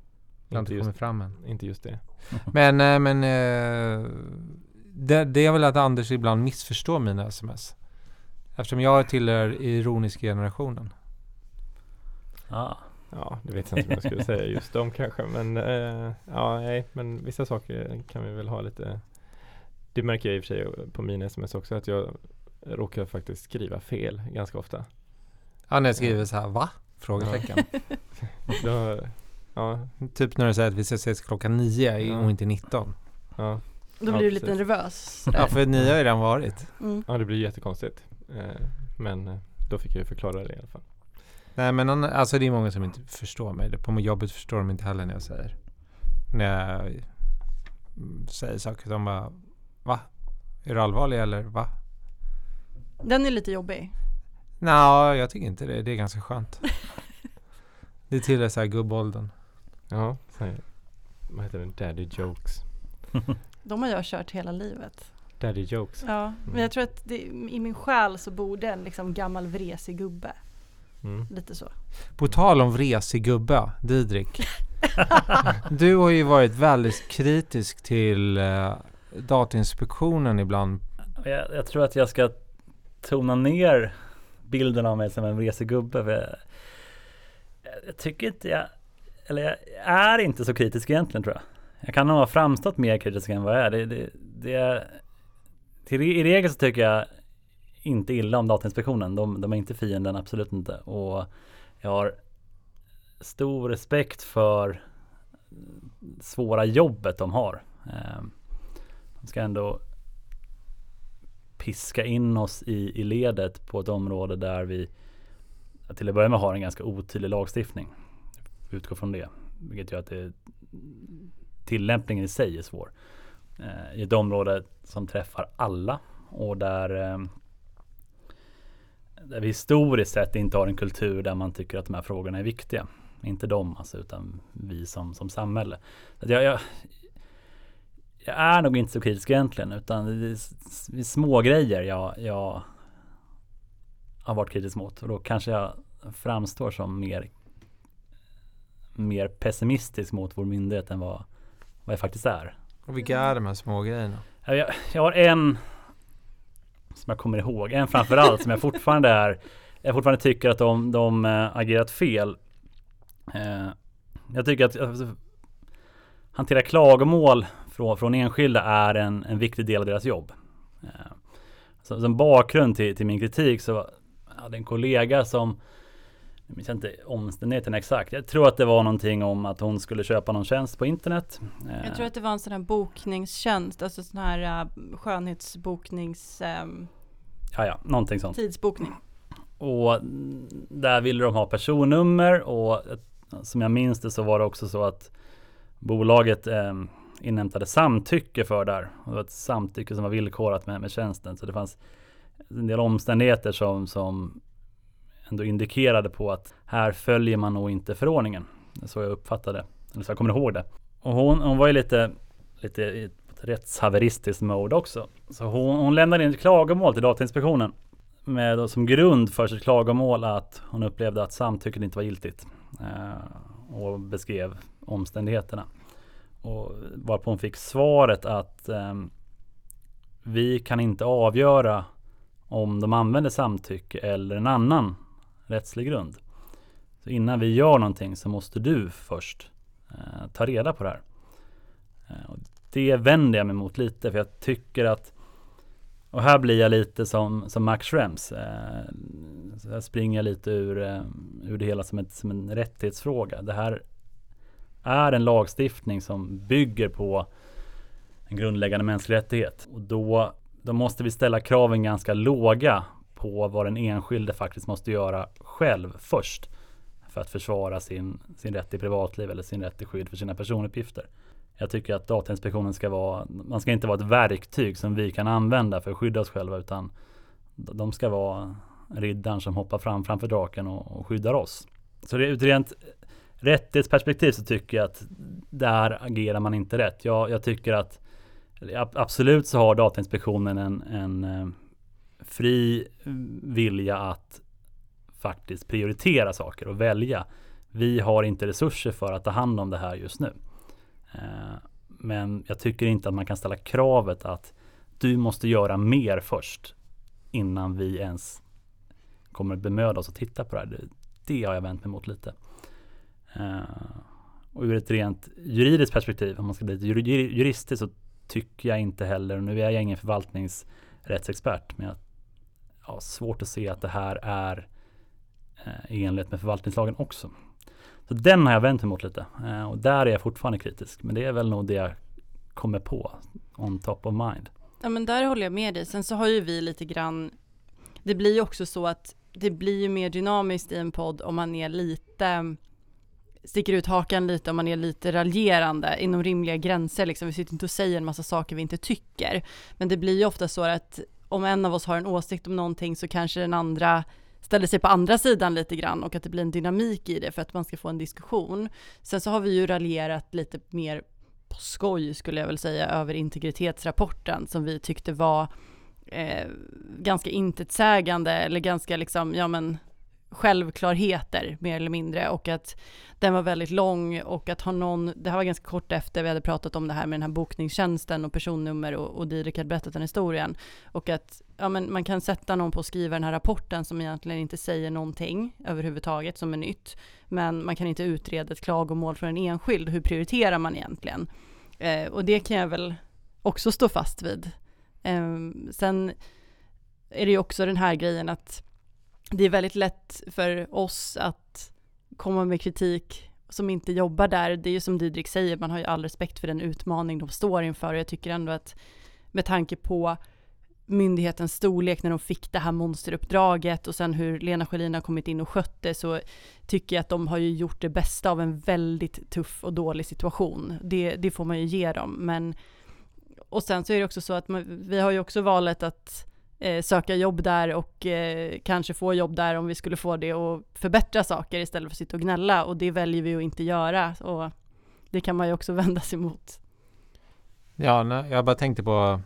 Det har inte inte just, kommit fram än. inte just det. <laughs> Men, eh, men eh, det, det är väl att Anders ibland missförstår mina sms. Eftersom jag tillhör ironiska generationen. Ah. Ja, det vet jag inte om jag skulle säga just dem kanske. Men eh, ja, nej, men vissa saker kan vi väl ha lite. Det märker jag i och för sig på mina sms också att jag råkar faktiskt skriva fel ganska ofta. Ja, när jag skriver så här, va? Frågetecken. <laughs> Då, ja, typ när du säger att vi ska ses klockan nio Ja. och inte 19. ja, Då Ja, blir du lite precis. nervös. Ja, för nio har ju redan varit. Mm. ja, det blir jättekonstigt. Eh, men eh, då fick jag ju förklara det i alla fall. Nej men an- alltså det är många som inte förstår mig. På jobbet förstår de inte heller när jag säger. När jag mm, säger saker. De bara Va? Är du allvarlig eller va? Den är lite jobbig. Nej, jag tycker inte det. Det är ganska skönt. <laughs> det tillhör så här gubbåldern. Ja, så här, vad heter det? Daddy jokes. <laughs> De har jag kört hela livet. Daddy jokes. Ja, men jag tror att det, i min själ så bor det en liksom gammal vresig gubbe. Mm. Lite så. På tal om vresig gubbe, Didrik. <laughs> du har ju varit väldigt kritisk till uh, Datainspektionen ibland. Jag, jag tror att jag ska tona ner bilden av mig som en vresig gubbe. Jag, jag tycker inte jag, eller jag är inte så kritisk egentligen tror jag. Jag kan nog ha framstått mer kritisk än vad jag är. Det, det, det är till, I regel så tycker jag inte illa om Datainspektionen. De, de är inte fienden, absolut inte. Och jag har stor respekt för svåra jobbet de har. Eh, de ska ändå piska in oss i, i ledet på ett område där vi till att börja med har en ganska otydlig lagstiftning. Utgår från det. Vilket gör att det, tillämpningen i sig är svår. Eh, I ett område som träffar alla och där, eh, där vi historiskt sett inte har en kultur där man tycker att de här frågorna är viktiga. Inte de alltså, utan vi som, som samhälle. Så jag, jag, jag är nog inte så kritisk egentligen utan det är små grejer jag, jag har varit kritisk mot och då kanske jag framstår som mer mer pessimistisk mot vår myndighet än vad, vad jag faktiskt är. Och vilka är de här små grejerna? Jag, jag har en som jag kommer ihåg, en framförallt som jag fortfarande är jag fortfarande tycker att de, de eh, agerat fel. Eh, jag tycker att alltså, hantera klagomål från, från enskilda är en, en viktig del av deras jobb. Eh, så, som bakgrund till, till min kritik så jag hade en kollega som jag minns inte omständigheterna exakt. Jag tror att det var någonting om att hon skulle köpa någon tjänst på internet. Jag tror att det var en sån här bokningstjänst, alltså sån här uh, skönhetsboknings... Um, ja, ja, någonting sånt. Tidsbokning. Och där ville de ha personnummer och som jag minns det så var det också så att bolaget eh, inhämtade samtycke för där. Det var ett samtycke som var villkorat med, med tjänsten. Så det fanns en del omständigheter som, som ändå indikerade på att här följer man nog inte förordningen. Så jag uppfattade eller så jag kommer ihåg det. Och hon, hon var ju lite, lite i ett rättshaveristiskt mode också. Så hon, hon lämnade in ett klagomål till Datainspektionen med som grund för sitt klagomål att hon upplevde att samtycket inte var giltigt. Eh, och beskrev omständigheterna. Och varpå hon fick svaret att eh, vi kan inte avgöra om de använder samtycke eller en annan rättslig grund. Så innan vi gör någonting så måste du först eh, ta reda på det här. Eh, och det vänder jag mig mot lite för jag tycker att och här blir jag lite som, som Max Schrems. Eh, så här springer jag lite ur, eh, ur det hela som, ett, som en rättighetsfråga. Det här är en lagstiftning som bygger på en grundläggande mänsklig rättighet. Och då, då måste vi ställa kraven ganska låga på vad den enskilde faktiskt måste göra själv först. För att försvara sin, sin rätt till privatliv eller sin rätt till skydd för sina personuppgifter. Jag tycker att Datainspektionen ska vara, man ska inte vara ett verktyg som vi kan använda för att skydda oss själva utan de ska vara riddaren som hoppar fram framför draken och, och skyddar oss. Så det ur ett rent rättighetsperspektiv så tycker jag att där agerar man inte rätt. Jag, jag tycker att absolut så har Datainspektionen en, en eh, fri eh, vilja att faktiskt prioritera saker och välja. Vi har inte resurser för att ta hand om det här just nu. Eh, men jag tycker inte att man kan ställa kravet att du måste göra mer först innan vi ens kommer bemöda oss att titta på det här. Det har jag vänt mig mot lite. Eh, och ur ett rent juridiskt perspektiv, om man ska bli lite juristisk så tycker jag inte heller, och nu är jag ingen förvaltningsrättsexpert, men jag ja, svårt att se att det här är eh, i enlighet med förvaltningslagen också. Så den har jag vänt mig mot lite eh, och där är jag fortfarande kritisk. Men det är väl nog det jag kommer på on top of mind. Ja men där håller jag med dig. Sen så har ju vi lite grann, det blir ju också så att det blir ju mer dynamiskt i en podd om man är lite sticker ut hakan lite om man är lite raljerande inom rimliga gränser liksom. Vi sitter inte och säger en massa saker vi inte tycker. Men det blir ju ofta så att om en av oss har en åsikt om någonting så kanske den andra ställer sig på andra sidan lite grann och att det blir en dynamik i det för att man ska få en diskussion. Sen så har vi ju raljerat lite mer på skoj skulle jag väl säga över integritetsrapporten som vi tyckte var eh, ganska intetsägande eller ganska liksom, ja men självklarheter mer eller mindre och att den var väldigt lång och att ha någon, det här var ganska kort efter vi hade pratat om det här med den här bokningstjänsten och personnummer och, och Didrik hade berättat den historien och att ja, men man kan sätta någon på att skriva den här rapporten som egentligen inte säger någonting överhuvudtaget som är nytt men man kan inte utreda ett klagomål från en enskild, hur prioriterar man egentligen? Eh, och det kan jag väl också stå fast vid. Eh, sen är det ju också den här grejen att det är väldigt lätt för oss att komma med kritik som inte jobbar där. Det är ju som Didrik säger, man har ju all respekt för den utmaning de står inför och jag tycker ändå att med tanke på myndighetens storlek när de fick det här monsteruppdraget och sen hur Lena Schelin har kommit in och skött det så tycker jag att de har ju gjort det bästa av en väldigt tuff och dålig situation. Det, det får man ju ge dem, men och sen så är det också så att man, vi har ju också valet att eh, söka jobb där och eh, kanske få jobb där om vi skulle få det och förbättra saker istället för att sitta och gnälla och det väljer vi att inte göra och det kan man ju också <laughs> vända sig mot. Ja, nej, jag bara tänkte på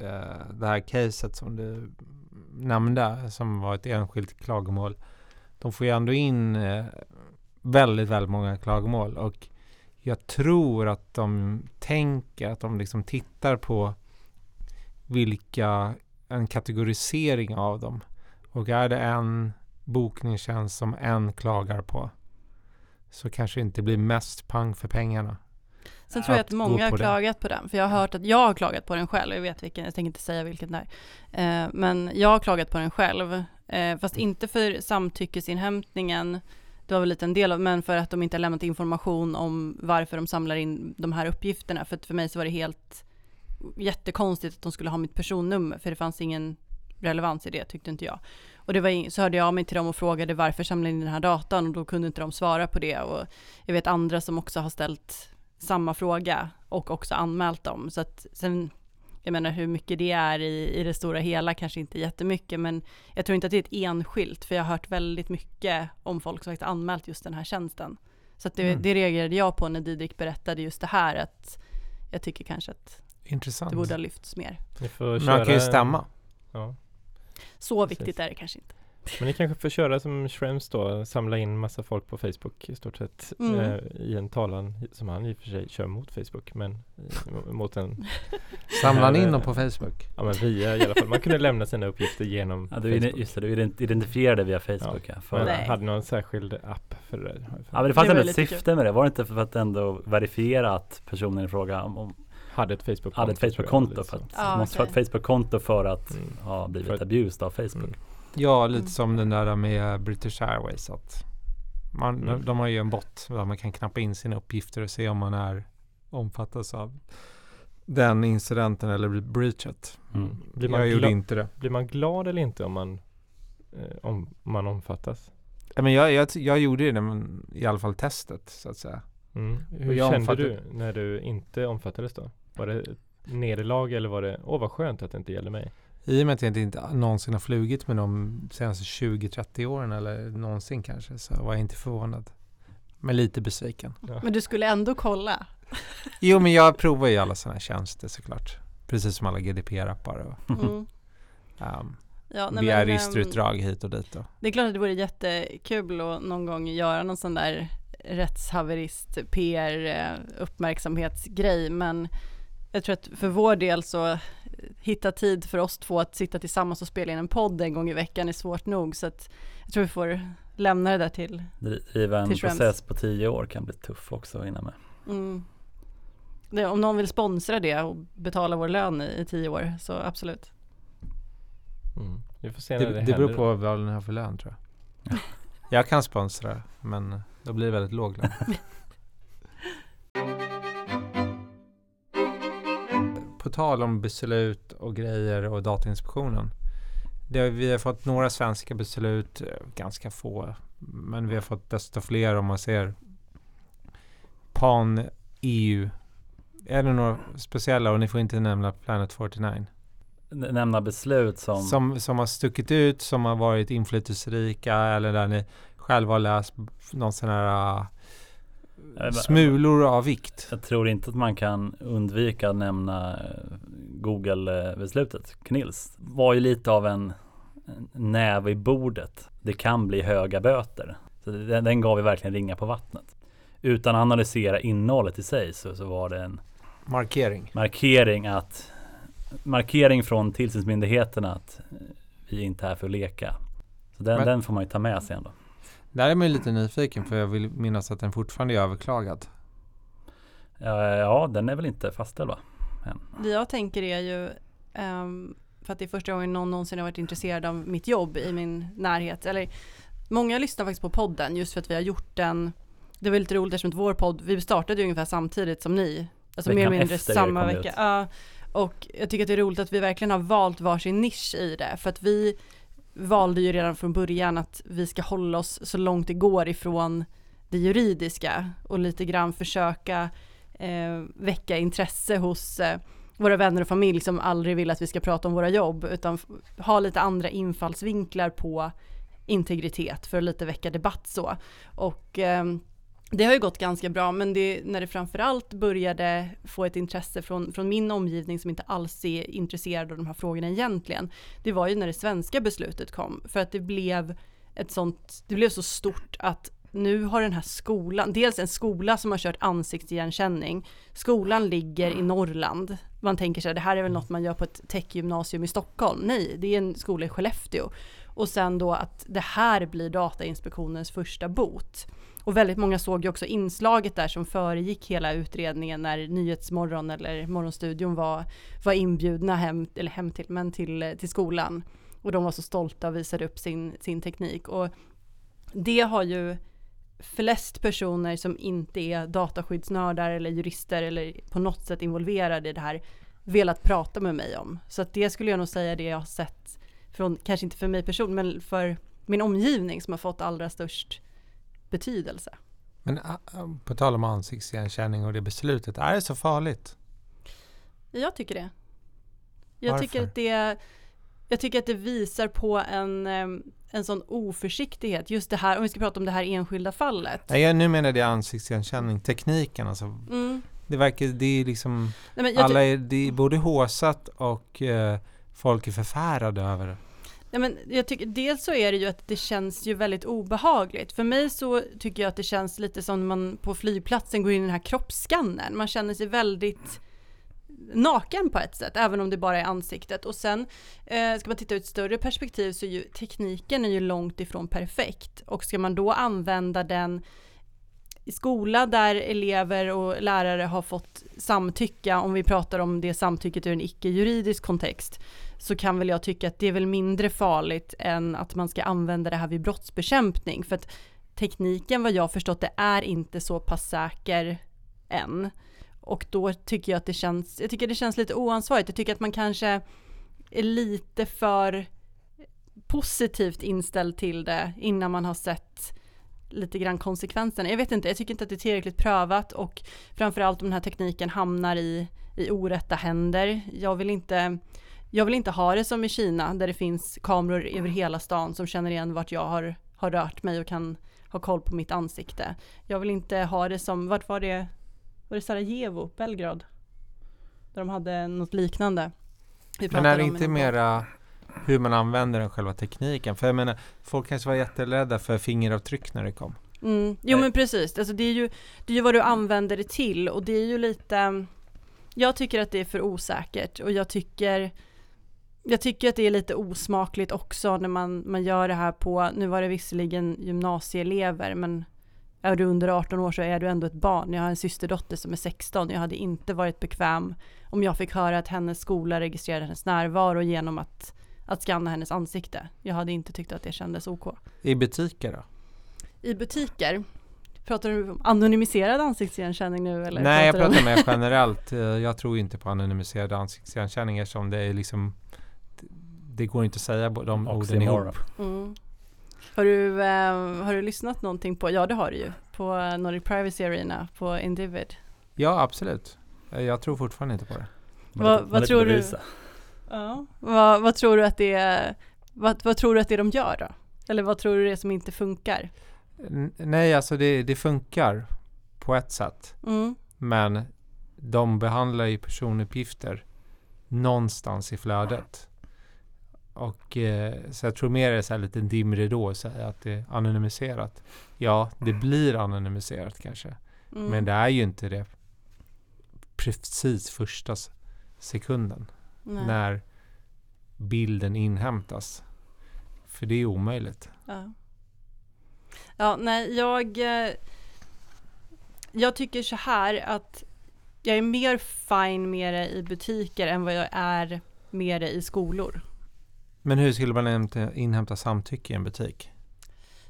eh, det här caset som du nämnde som var ett enskilt klagomål. De får ju ändå in eh, väldigt, väldigt många klagomål och jag tror att de tänker att de liksom tittar på vilka, en kategorisering av dem. Och är det en bokningstjänst som en klagar på så kanske det inte blir mest pang för pengarna. Sen tror jag Att att många har klagat på den, för jag har hört att jag har klagat på den själv, jag vet vilken, jag tänker inte säga vilken det är. Eh, men jag har klagat på den själv, eh, fast inte för samtyckesinhämtningen, det var väl lite en del av, men för att de inte har lämnat information om varför de samlar in de här uppgifterna. För att för mig så var det helt jättekonstigt att de skulle ha mitt personnummer, för det fanns ingen relevans i det, tyckte inte jag. Och det var in, så hörde jag av mig till dem och frågade varför samlar ni den här datan och då kunde inte de svara på det. Och jag vet andra som också har ställt samma fråga och också anmält dem. Så att sen, jag menar hur mycket det är i, i det stora hela, kanske inte jättemycket, men jag tror inte att det är ett enskilt, för jag har hört väldigt mycket om folk som faktiskt anmält just den här tjänsten. Så att det, Mm. det reagerade jag på när Didrik berättade just det här, att jag tycker kanske att Intressant. det borde ha lyfts mer. Ni får Men köra man kan ju stämma. Ja. Så Precis. viktigt är det kanske inte. Men ni kanske får köra som Schrems då, samla in massa folk på Facebook i stort sett Mm. eh, i en talan som han i och för sig kör mot Facebook men eh, mot en, Samlar ni in dem eh, på Facebook? ja men via i alla fall, man kunde lämna sina uppgifter genom Ja, du, Facebook. just det, du ident- identifierade via Facebook ja. för, Men Nej. hade någon särskild app för det för Ja men det fanns Det ändå ett syfte med det. Var det inte för att ändå verifiera att personen i fråga om, om, hade ett Facebook-konto. hade ett Facebook-konto för att, Ja, måste ha okej. ett Facebook-konto för att Mm. ha blivit För abused av Facebook. Mm. Ja, lite Mm. som den där med British Airways. Att man, Mm. De har ju en bot där man kan knappa in sina uppgifter och se om man är omfattas av den incidenten eller breachet. Mm. Blir, man Jag gjorde inte det. blir man glad eller inte om man, eh, om man omfattas? Men jag, jag, jag gjorde det, men i alla fall testet så att säga. Mm. Hur kände omfattar- du när du inte omfattades då? Var det nederlag eller var det, åh vad skönt att det inte gäller mig? I och med att jag inte någonsin har flugit med de senaste 20-30 åren eller någonsin kanske så var jag inte förvånad. Men lite besviken. Ja. Men du skulle ändå kolla. Jo men jag provar ju alla sådana tjänster såklart. Precis som alla GDPR-appar och Mm. <laughs> um, Ja, nej, begär men, ehm, registerutdrag hit och dit. Och. Det är klart att det vore jättekul att någon gång göra någon sån där rättshaverist PR eh, uppmärksamhetsgrej men jag tror att för vår del så eh, hitta tid för oss två att sitta tillsammans och spela in en podd en gång i veckan är svårt nog så att jag tror vi får lämna det där till Dri- Driva en Till process på tio år kan bli tuff också att hinna med. mm, det, om någon vill sponsra det och betala vår lön i, i tio år så absolut. Mm. Vi får se när Det, det, det beror på vad den har för lön tror jag. jag kan sponsra men då blir det väldigt låg lön. <laughs> på tal om beslut och grejer och Datainspektionen. det, vi har fått några svenska beslut, eh, ganska få. Men vi har fått desto fler om man ser pan-EU. Är det några speciella? Och ni får inte nämna Planet 49. N- Nämna beslut som, Som, som har stuckit ut, som har varit inflytelserika eller där ni själva har läst någon sån här smulor av vikt. Jag tror inte att man kan undvika att nämna eh, Google-beslutet. Knills var ju lite av en näve i bordet. Det kan bli höga böter. Så den, den gav vi verkligen ringa på vattnet. Utan att analysera innehållet i sig så, så var det en Markering. markering att markering från tillsynsmyndigheterna att eh, vi inte är här för att leka. Så den, Men- den får man ju ta med sig ändå. Där är man ju lite nyfiken för jag vill minnas att den fortfarande är överklagad. Ja, den är väl inte fastställd va? Det jag tänker är ju, ehm, för att det är första gången någon någonsin har varit intresserad av mitt jobb i min närhet. Eller många lyssnar faktiskt på podden just för att vi har gjort den. Det var lite roligt eftersom vår podd, vi startade ju ungefär samtidigt som ni. Alltså mer eller mindre samma vecka. ut. Och jag tycker att det är roligt att vi verkligen har valt varsin nisch i det. För att vi valde ju redan från början att vi ska hålla oss så långt det går ifrån det juridiska och lite grann försöka eh, väcka intresse hos eh, våra vänner och familj som aldrig vill att vi ska prata om våra jobb utan ha lite andra infallsvinklar på integritet för att lite väcka debatt så. Och eh, det har ju gått ganska bra men det, när det framförallt började få ett intresse från, från min omgivning som inte alls är intresserad av de här frågorna egentligen. Det var ju när det svenska beslutet kom för att det blev ett sånt, det blev så stort att nu har den här skolan, dels en skola som har kört ansiktsigenkänning. Skolan ligger i Norrland. Man tänker sig det här är väl något man gör på ett techgymnasium i Stockholm. Nej, det är en skola i Skellefteå. Och sen då att det här blir Datainspektionens första bot. Och väldigt många såg ju också inslaget där som föregick hela utredningen när Nyhetsmorgon eller Morgonstudion var, var inbjudna hem, eller hem till, men till, till skolan. Och de var så stolta och visade upp sin, sin teknik. Och det har ju flest personer som inte är dataskyddsnördar eller jurister eller på något sätt involverade i det här velat prata med mig om. Så att det skulle jag nog säga det jag har sett från, kanske inte för mig person, men för min omgivning som har fått allra störst betydelse. Men ah, ah, på tal om ansiktsigenkänning och det beslutet, är det så farligt? Jag tycker det. Jag Varför? tycker att det jag tycker att det visar på en, en sån oförsiktighet. Just det här, om vi ska prata om det här enskilda fallet. Nej, jag, nu menar det ansiktsigenkänning, tekniken alltså. Mm. Det verkar, det är liksom, Nej, jag, alla är, det är både håsat och eh, folk är förfärade över det nej, men jag tycker, dels så är det ju att det känns ju väldigt obehagligt. För mig så tycker jag att det känns lite som när man på flygplatsen går in i den här kroppsskannern. Man känner sig väldigt naken på ett sätt, även om det bara är ansiktet. Och sen eh, ska man titta ur ett större perspektiv så är ju tekniken är ju långt ifrån perfekt. Och ska man då använda den i skola där elever och lärare har fått samtycka, om vi pratar om det samtycket ur en icke-juridisk kontext, så kan väl jag tycka att det är väl mindre farligt än att man ska använda det här vid brottsbekämpning. För att tekniken, vad jag förstått det, är inte så pass säker än. Och då tycker jag att det känns, jag tycker det känns lite oansvarigt. Jag tycker att man kanske är lite för positivt inställd till det innan man har sett lite grann konsekvenserna. Jag vet inte, jag tycker inte att det är tillräckligt prövat och framförallt om den här tekniken hamnar i, i orätta händer. Jag vill inte jag vill inte ha det som i Kina där det finns kameror över hela stan som känner igen vart jag har, har rört mig och kan ha koll på mitt ansikte. Jag vill inte ha det som, vart var det, var det Sarajevo, Belgrad? Där de hade något liknande. Men är det inte mera hur man använder den själva tekniken? För jag menar, folk kanske var jätterädda för fingeravtryck när det kom. Mm. Jo Nej. men precis, alltså det är, ju, det är ju vad du använder det till och det är ju lite Jag tycker att det är för osäkert och jag tycker Jag tycker att det är lite osmakligt också när man, man gör det här på, nu var det visserligen gymnasieelever men är du under 18 år så är du ändå ett barn. Jag har en systerdotter som är 16. Jag hade inte varit bekväm om jag fick höra att hennes skola registrerade hennes närvaro genom att, att scanna hennes ansikte. Jag hade inte tyckt att det kändes OK. I butiker då? I butiker, pratar du om anonymiserad ansiktsigenkänning nu eller? Nej, jag du om- pratar mer <laughs> generellt. Eh, Jag tror inte på anonymiserad ansiktsigenkänning eftersom det är liksom det går inte att säga de orden ihop. Mm. Har, du, eh, har du lyssnat någonting på, ja det har du ju, på Nordic Privacy Arena på Individ? Ja, absolut. Eh, Jag tror fortfarande inte på det. Man Vad- tror du? Ja. Vad, vad tror du att det är, vad, vad tror du att det är de gör då? Eller vad tror du det är som inte funkar? N- nej, alltså det, det funkar på ett sätt. Mm. Men de behandlar ju personuppgifter någonstans i flödet. Och eh, så jag tror mer det är så här lite dimridå att säga att det är anonymiserat. Ja, det blir anonymiserat kanske. Mm. Men det är ju inte det precis första sekunden Nej. när bilden inhämtas. För det är omöjligt. Ja. ja, nej, jag, eh, jag tycker så här att jag är mer fine med det i butiker än vad jag är med det i skolor. Men hur skulle man inhämta, samtycke i en butik?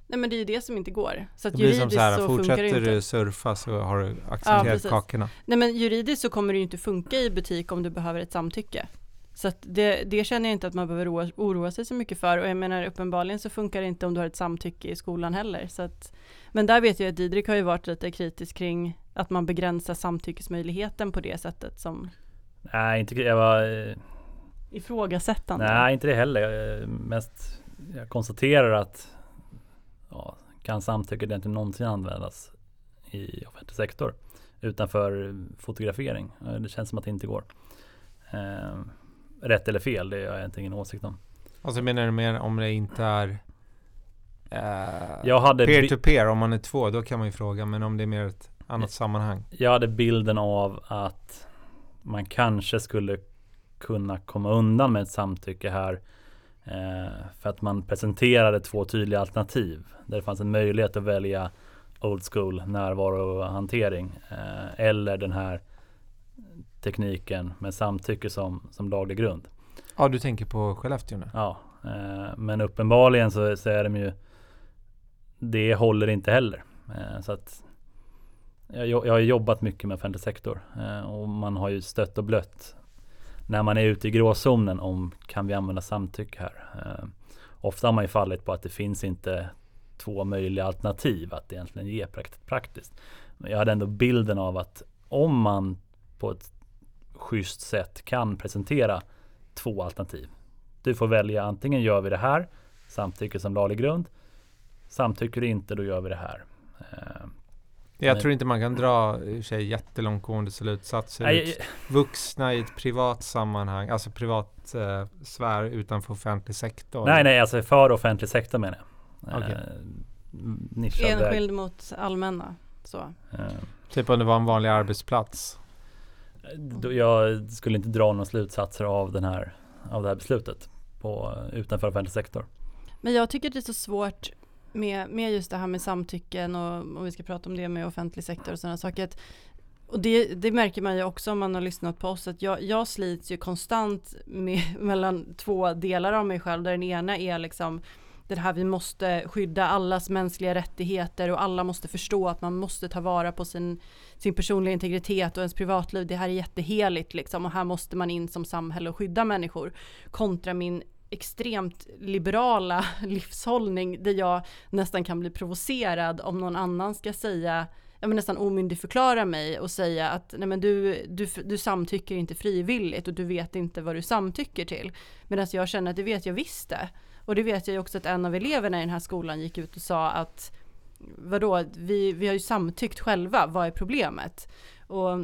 Nej men det är ju det som inte går. Så att Det blir som juridiskt så här, så funkar det fortsätter inte. du surfa så har du accepterat precis. kakorna. Nej men juridiskt så kommer det ju inte funka i butik om du behöver ett samtycke. Så att det, det känner jag inte att man behöver oroa, oroa sig så mycket för. Och jag menar uppenbarligen så funkar det inte om du har ett samtycke i skolan heller. Så att, men där vet jag att Didrik har ju varit lite kritisk kring att man begränsar samtyckesmöjligheten på det sättet som Nej, inte, jag var, eh, ifrågasättande. nej, inte det heller. Jag, eh, mest, jag konstaterar att ja, kan samtycke egentligen någonsin användas i offentlig sektor utanför fotografering? Eh, Det känns som att det inte går. Eh, rätt eller fel, det har jag inte ingen åsikt om. Alltså menar du mer om det inte är eh, Jag hade, peer bi- to peer, om man är två, då kan man ju fråga. Men om det är mer ett annat sammanhang. jag hade bilden av att man kanske skulle kunna komma undan med ett samtycke här eh, för att man presenterade två tydliga alternativ där det fanns en möjlighet att välja old school närvarohantering eh, eller den här tekniken med samtycke som, som laglig grund. Ja, du tänker på Skellefteå nu? Ja, eh, men uppenbarligen så, så är de ju Det håller inte heller. Eh, så att jag, jag har jobbat mycket med offentlig sektor eh, och man har ju stött och blött när man är ute i gråzonen om kan vi använda samtycke här. Eh, ofta har man ju fallit på att det finns inte två möjliga alternativ att egentligen ge prakt- praktiskt. Men jag hade ändå bilden av att om man på ett schysst sätt kan presentera två alternativ du får välja antingen gör vi det här, samtycke som laglig grund. Samtycker du inte, då gör vi det här. Eh, jag tror inte man kan dra sig jättelångtgående slutsatser. nej, ut. Vuxna i ett privat sammanhang, alltså privat eh, sfär utanför offentlig sektor. nej, nej, alltså för offentlig sektor menar jag. Okej. Eh, nischad väg. Enskild mot allmänna. Så. Eh, Typ om det var en vanlig arbetsplats. jag skulle inte dra några slutsatser av, den här, av det här beslutet på, utanför offentlig sektor. Men jag tycker det är så svårt med, med just det här med samtycken och om vi ska prata om det med offentlig sektor och sådana saker. Att, och det, det märker man ju också om man har lyssnat på oss att jag, jag slits ju konstant med, <laughs> mellan två delar av mig själv där den ena är liksom det här vi måste skydda allas mänskliga rättigheter och alla måste förstå att man måste ta vara på sin, sin personliga integritet och ens privatliv. Det här är jätteheligt liksom och här måste man in som samhälle och skydda människor. Kontra min extremt liberala <laughs> livshållning där jag nästan kan bli provocerad om någon annan ska säga jag men nästan omyndigförklara mig och säga att nej men du, du, du samtycker inte frivilligt och du vet inte vad du samtycker till. Medan jag känner att det vet jag visst det. Och det vet jag ju också att en av eleverna i den här skolan gick ut och sa att vadå, vi, vi har ju samtyckt själva, vad är problemet? Och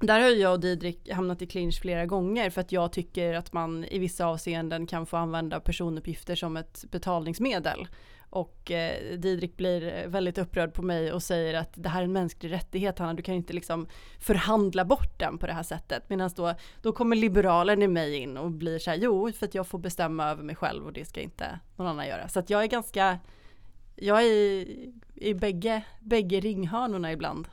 där har jag och Didrik hamnat i clinch flera gånger för att jag tycker att man i vissa avseenden kan få använda personuppgifter som ett betalningsmedel. Och eh, Didrik blir väldigt upprörd på mig och säger att det här är en mänsklig rättighet Hanna, du kan inte liksom förhandla bort den på det här sättet. Medan då, då kommer liberalen i mig in och blir så här, jo för att jag får bestämma över mig själv och det ska inte någon annan göra. Så att jag är ganska, jag är i, i bägge, bägge ringhörnorna ibland.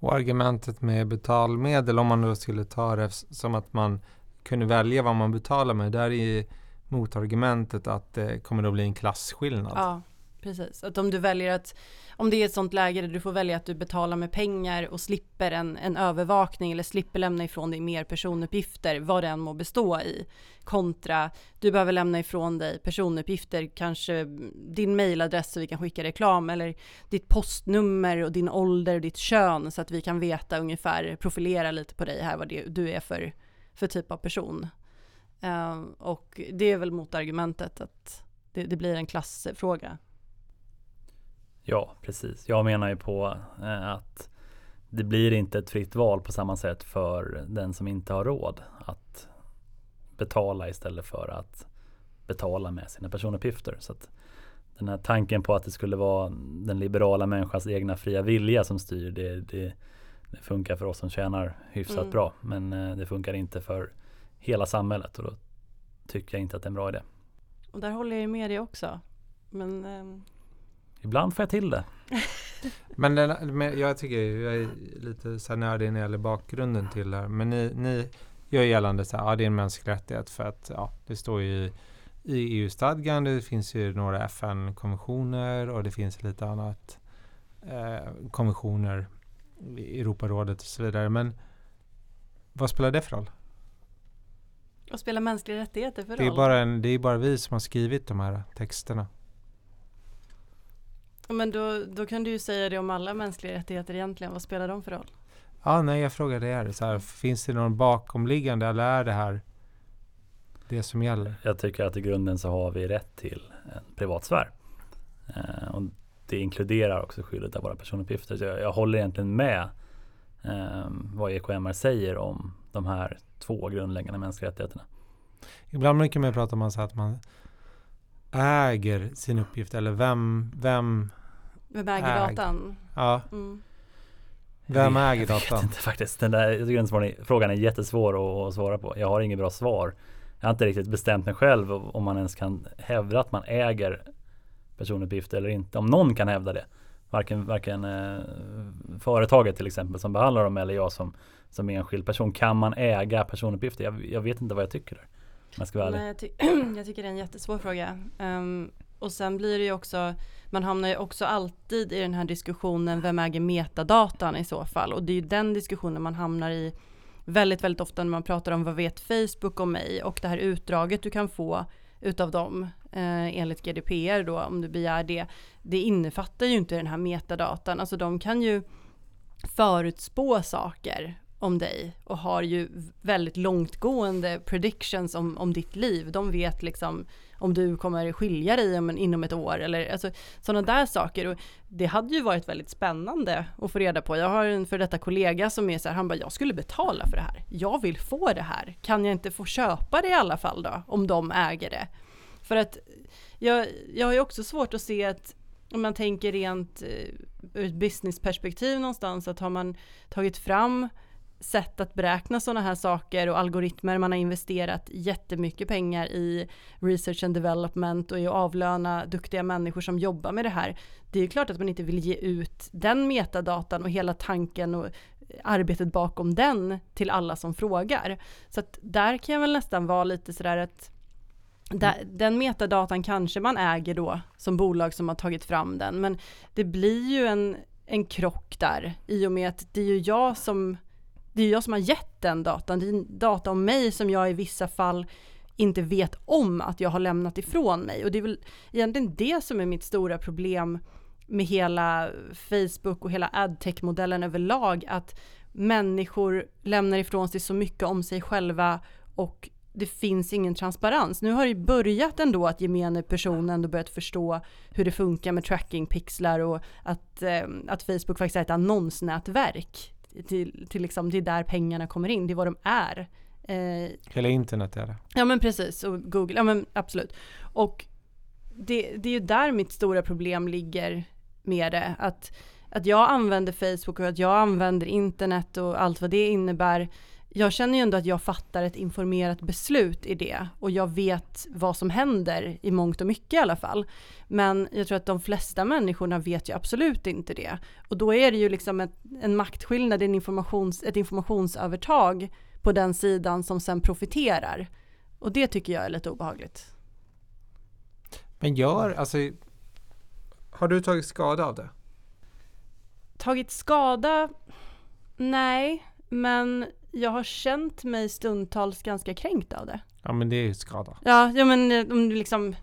Och argumentet med betalmedel, om man då skulle ta det som att man kunde välja vad man betalar med. Där är motargumentet att det kommer att bli en klasskillnad. Ja, Precis, att om du väljer att, om det är ett sånt läge där du får välja att du betalar med pengar och slipper en, en övervakning eller slipper lämna ifrån dig mer personuppgifter, vad det än må bestå i, kontra du behöver lämna ifrån dig personuppgifter, kanske din mailadress så vi kan skicka reklam eller ditt postnummer och din ålder och ditt kön så att vi kan veta ungefär, profilera lite på dig här vad det, du är för, för typ av person. Uh, och det är väl motargumentet att det, det blir en klassfråga. Ja, precis. Jag menar ju på eh, att det blir inte ett fritt val på samma sätt för den som inte har råd att betala istället för att betala med sina personuppgifter. Så den här tanken på att det skulle vara den liberala människans egna fria vilja som styr, det, det, det funkar för oss som tjänar hyfsat mm. bra. Men eh, det funkar inte för hela samhället och då tycker jag inte att det är en bra idé. Och där håller jag ju med dig också. Men um... Ibland får jag till det. <laughs> men, den, men jag tycker jag är lite så nördig när det gäller bakgrunden till det här. Men ni, ni gör gällande att ja, det är en mänsklig rättighet för att ja, det står ju i, i EU-stadgan, det finns ju några FN-konventioner och det finns lite annat eh, konventioner i Europarådet och så vidare. Men vad spelar det för roll? Vad spelar mänskliga rättigheter för det är roll? Bara en, det är bara vi som har skrivit de här texterna. Men då, då kan du ju säga det om alla mänskliga rättigheter egentligen. Vad spelar de för roll? Ja, nej, jag frågar det. Så här, finns det någon bakomliggande eller är det här det som gäller? Jag tycker att i grunden så har vi rätt till en privatsfär. Eh, och det inkluderar också skyddet av våra personuppgifter. Så jag, jag håller egentligen med eh, vad EKMR säger om de här två grundläggande mänskliga rättigheterna. Ibland mycket mer pratar man så att man äger sin uppgift eller vem, vem Vem äger äg. datan? Ja. Mm. Vem äger datan? Jag vet inte faktiskt. Den där frågan är jättesvår att svara på. Jag har inget bra svar. Jag har inte riktigt bestämt mig själv om man ens kan hävda att man äger personuppgifter eller inte. Om någon kan hävda det. Varken, varken eh, företaget till exempel som behandlar dem eller jag som som enskild person. Kan man äga personuppgifter? Jag, jag vet inte vad jag tycker. Där, jag ska vara Nej, jag, ty <clears throat> jag, tycker det är en jättesvår fråga. Um, och sen blir det ju också, man hamnar ju också alltid i den här diskussionen, vem äger metadatan i så fall? Och det är ju den diskussionen man hamnar i väldigt, väldigt ofta när man pratar om vad vet Facebook om mig? Och det här utdraget du kan få utav dem eh, enligt GDPR då om du begär det. Det innefattar ju inte den här metadatan, alltså de kan ju förutspå saker om dig och har ju väldigt långtgående predictions om, om ditt liv. De vet liksom om du kommer skilja dig om, inom ett år eller alltså, sådana där saker. Och det hade ju varit väldigt spännande att få reda på. Jag har en för detta kollega som är så här, han bara, jag skulle betala för det här. Jag vill få det här. Kan jag inte få köpa det i alla fall då, om de äger det? För att jag, jag har ju också svårt att se att om man tänker rent eh, ur ett businessperspektiv någonstans, att har man tagit fram sätt att beräkna sådana här saker och algoritmer. Man har investerat jättemycket pengar i research and development och i att avlöna duktiga människor som jobbar med det här. Det är klart att man inte vill ge ut den metadatan och hela tanken och arbetet bakom den till alla som frågar. Så att där kan jag väl nästan vara lite sådär att den metadatan kanske man äger då som bolag som har tagit fram den men det blir ju en, en krock där i och med att det är ju jag som det är jag som har gett den datan. Det är data om mig som jag i vissa fall inte vet om att jag har lämnat ifrån mig. Och det är väl egentligen det som är mitt stora problem med hela Facebook och hela adtech-modellen överlag. Att människor lämnar ifrån sig så mycket om sig själva och det finns ingen transparens. Nu har det börjat ändå att gemene person ändå börjat förstå hur det funkar med trackingpixlar och att, eh, att Facebook faktiskt är ett annonsnätverk till, till liksom, det är där pengarna kommer in, det är vad de är. Eh, Hela internet är det. Ja men precis, och Google, ja men absolut. Och det, det är ju där mitt stora problem ligger med det, att, att jag använder Facebook och att jag använder internet och allt vad det innebär jag känner ju ändå att jag fattar ett informerat beslut i det och jag vet vad som händer i mångt och mycket i alla fall. Men jag tror att de flesta människorna vet ju absolut inte det. Och då är det ju liksom ett, en maktskillnad, en informations, ett informationsövertag på den sidan som sen profiterar. Och det tycker jag är lite obehagligt. Men gör, alltså Har du tagit skada av det? Tagit skada? Nej, men jag har känt mig stundtals ganska kränkt av det. Ja men det är ju skada. Ja, ja men eh, om du liksom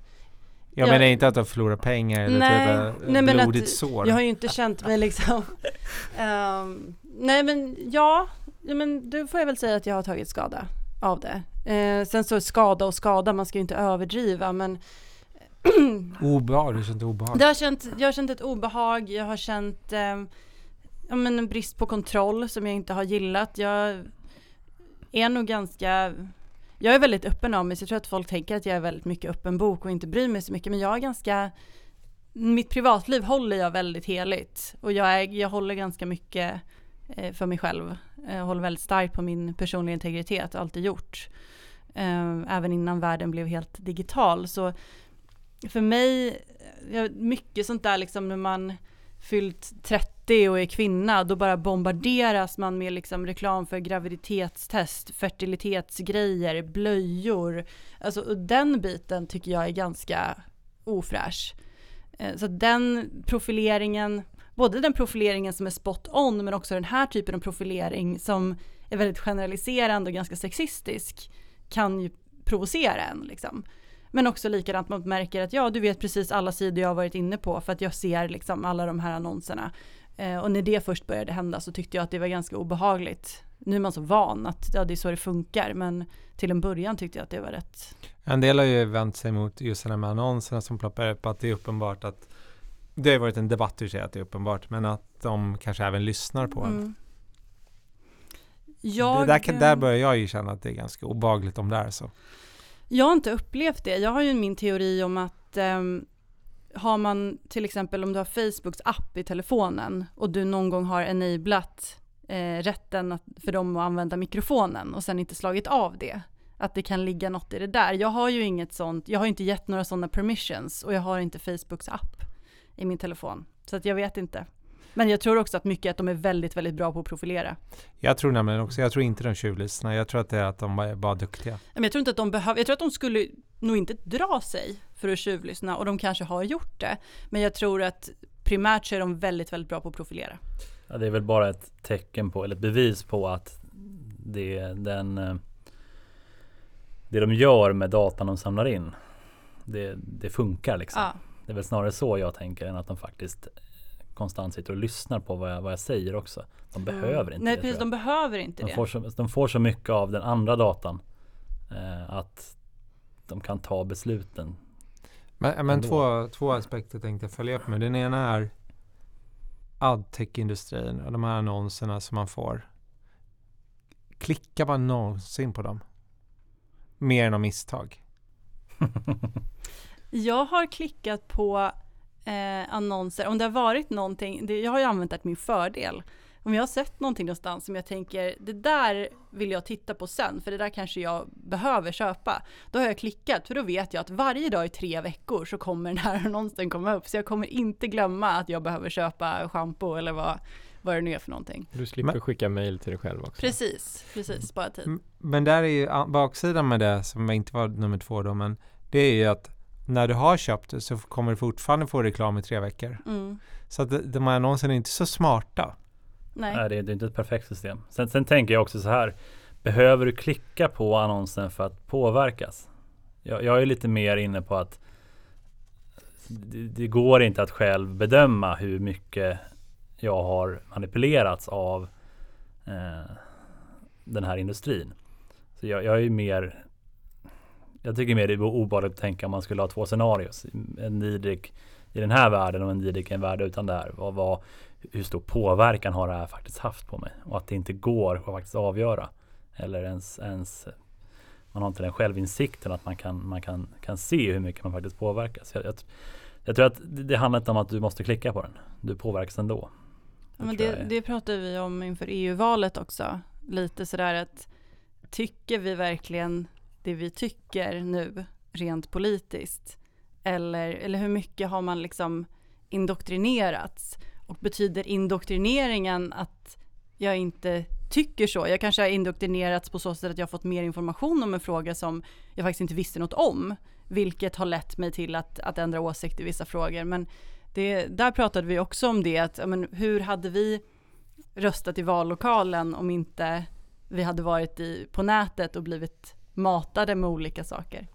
Jag Ja. menar inte att du förlorar pengar eller Nej, typ nej, men blodigt att- sår. Jag har ju inte känt mig liksom <laughs> ehm, Nej men ja, men då får jag väl säga att jag har tagit skada av det. Eh, sen så skada och skada, man ska ju inte överdriva men <clears throat> Obehag, du kände obehag? det har känt, jag har känt ett obehag, jag har känt ehm, ja, men en brist på kontroll som jag inte har gillat. Jag är nog ganska jag är väldigt öppen av mig så jag tror att folk tänker att jag är väldigt mycket öppen bok och inte bryr mig så mycket men jag är ganska mitt privatliv håller jag väldigt heligt och jag, är, jag håller ganska mycket eh, för mig själv. Jag håller väldigt starkt på min personliga integritet, har alltid gjort. Eh, även innan världen blev helt digital. Så för mig, mycket sånt där liksom när man fyllt 30 och är kvinna, då bara bombarderas man med liksom reklam för graviditetstest, fertilitetsgrejer, blöjor. Alltså den biten tycker jag är ganska ofräsch. Eh, så den profileringen, både den profileringen som är spot on men också den här typen av profilering som är väldigt generaliserande och ganska sexistisk kan ju provocera en liksom. Men också likadant man märker att ja, du vet precis alla sidor jag har varit inne på för att jag ser liksom alla de här annonserna. Eh, och när det först började hända så tyckte jag att det var ganska obehagligt. Nu är man så van att ja, det är så det funkar men till en början tyckte jag att det var rätt. En del har ju vänt sig mot just det här annonserna som ploppar upp, att det är uppenbart att det har varit en debatt i sig att det är uppenbart, men att de kanske även lyssnar på en. Mm. Jag, det där, kan, där eh, börjar jag ju känna att det är ganska obagligt om det är så. Jag har inte upplevt det. Jag har ju min teori om att ehm, har man till exempel om du har Facebooks app i telefonen och du någon gång har enablat eh, rätten att, för dem att använda mikrofonen och sen inte slagit av det. Att det kan ligga något i det där. Jag har ju inget sånt, jag har inte gett några sådana permissions och jag har inte Facebooks app i min telefon. Så att jag vet inte. Men jag tror också att mycket att de är väldigt, väldigt bra på att profilera. Jag tror nämligen också, jag tror inte de tjuvlyssnar, jag tror att det är att de bara är bara duktiga. Men jag tror inte att de behöver, jag tror att de skulle nog inte dra sig för att tjuvlyssna och de kanske har gjort det. Men jag tror att primärt så är de väldigt, väldigt bra på att profilera. Ja, det är väl bara ett tecken på, eller ett bevis på att det, den, eh, det de gör med datan de samlar in, det, det funkar liksom. Ja, Det är väl snarare så jag tänker än att de faktiskt konstant sitter och lyssnar på vad jag, vad jag säger också. De behöver inte Nej, det. precis, tror de behöver inte de, det. får så, de får så mycket av den andra datan eh, att de kan ta besluten. Men, men två, två aspekter tänkte jag följa upp med. Den ena är adtech-industrin och de här annonserna som man får. Klickar man någonsin på dem? Mer än av misstag. <laughs> Jag har klickat på eh, annonser, om det har varit någonting, det, jag har ju använt det till min fördel. Om jag har sett någonting någonstans som jag tänker, det där vill jag titta på sen, för det där kanske jag behöver köpa. Då har jag klickat, för då vet jag att varje dag i tre veckor så kommer den här <laughs> annonsen komma upp. Så jag kommer inte glömma att jag behöver köpa shampoo eller vad, vad det nu är för någonting. Du slipper Men- skicka mail till dig själv också. Precis, precis, spara tid. Men där är ju baksidan med det, som inte var nummer två då, men det är ju att när du har köpt det så kommer du fortfarande få reklam i tre veckor. Mm. Så att de här annonserna är inte så smarta. Nej. Nej, det är, det är inte ett perfekt system. Sen, sen tänker jag också så här. Behöver du klicka på annonsen för att påverkas? Jag, jag är lite mer inne på att det, det går inte att själv bedöma hur mycket jag har manipulerats av eh, den här industrin. Så jag, jag är mer Jag tycker mer det är obehagligt att tänka om man skulle ha två scenarios. En Didrik i den här världen och en Didrik i en värld utan där. Vad, vad, hur stor påverkan har det här faktiskt haft på mig? Och att det inte går att faktiskt avgöra. Eller ens, ens man har inte den självinsikten att man kan, man kan, kan se hur mycket man faktiskt påverkas. Jag, jag, jag tror att det, det handlar inte om att du måste klicka på den. Du påverkas ändå. Ja, men det, är- det pratar vi om inför EU-valet också. Lite sådär att tycker vi verkligen det vi tycker nu rent politiskt? Eller, eller hur mycket har man liksom indoktrinerats? Och betyder indoktrineringen att jag inte tycker så? Jag kanske har indoktrinerats på så sätt att jag har fått mer information om en fråga som jag faktiskt inte visste något om. Vilket har lett mig till att, att ändra åsikt i vissa frågor. Men Det, där pratade vi också om det, att, men, hur hade vi röstat i vallokalen om inte vi hade varit i, på nätet och blivit matade med olika saker.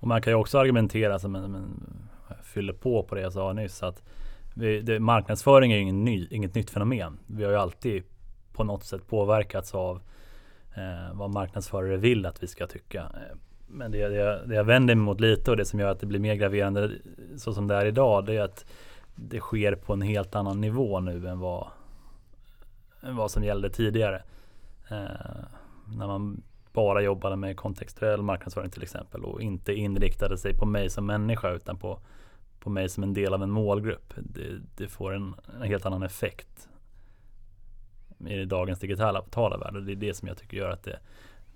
Och man kan ju också argumentera som en, en fyller på på det jag sa nyss att vi, det, marknadsföring är ingen ny, inget nytt fenomen. Vi har ju alltid på något sätt påverkats av eh, vad marknadsförare vill att vi ska tycka. Eh, men det, det, det jag vänder mig mot lite och det som gör att det blir mer graverande eh, så som det är idag det är att det sker på en helt annan nivå nu än vad, än vad som gällde tidigare. Eh, när man bara jobbade med kontextuell marknadsföring till exempel och inte inriktade sig på mig som människa utan på, på mig som en del av en målgrupp. Det, det får en, en, helt annan effekt i dagens digitala värld och det är det som jag tycker gör att det,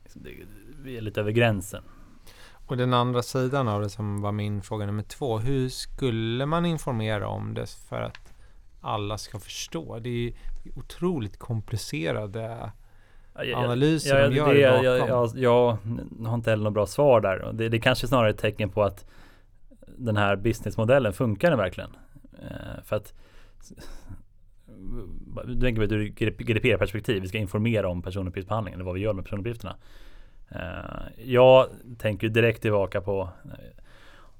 liksom, det, vi är lite över gränsen. Och den andra sidan av det som var min fråga nummer två. Hur skulle man informera om det för att alla ska förstå? Det är otroligt komplicerade analyser ja, de gör det, bakom. Jag, jag, jag, har inte heller något bra svar där. Det, det kanske snarare är ett tecken på att den här businessmodellen funkar den verkligen? Eh, för att du tänker ur GDPR-perspektiv, vi ska informera om personuppgiftsbehandlingen, vad vi gör med personuppgifterna. Eh, jag tänker direkt tillbaka på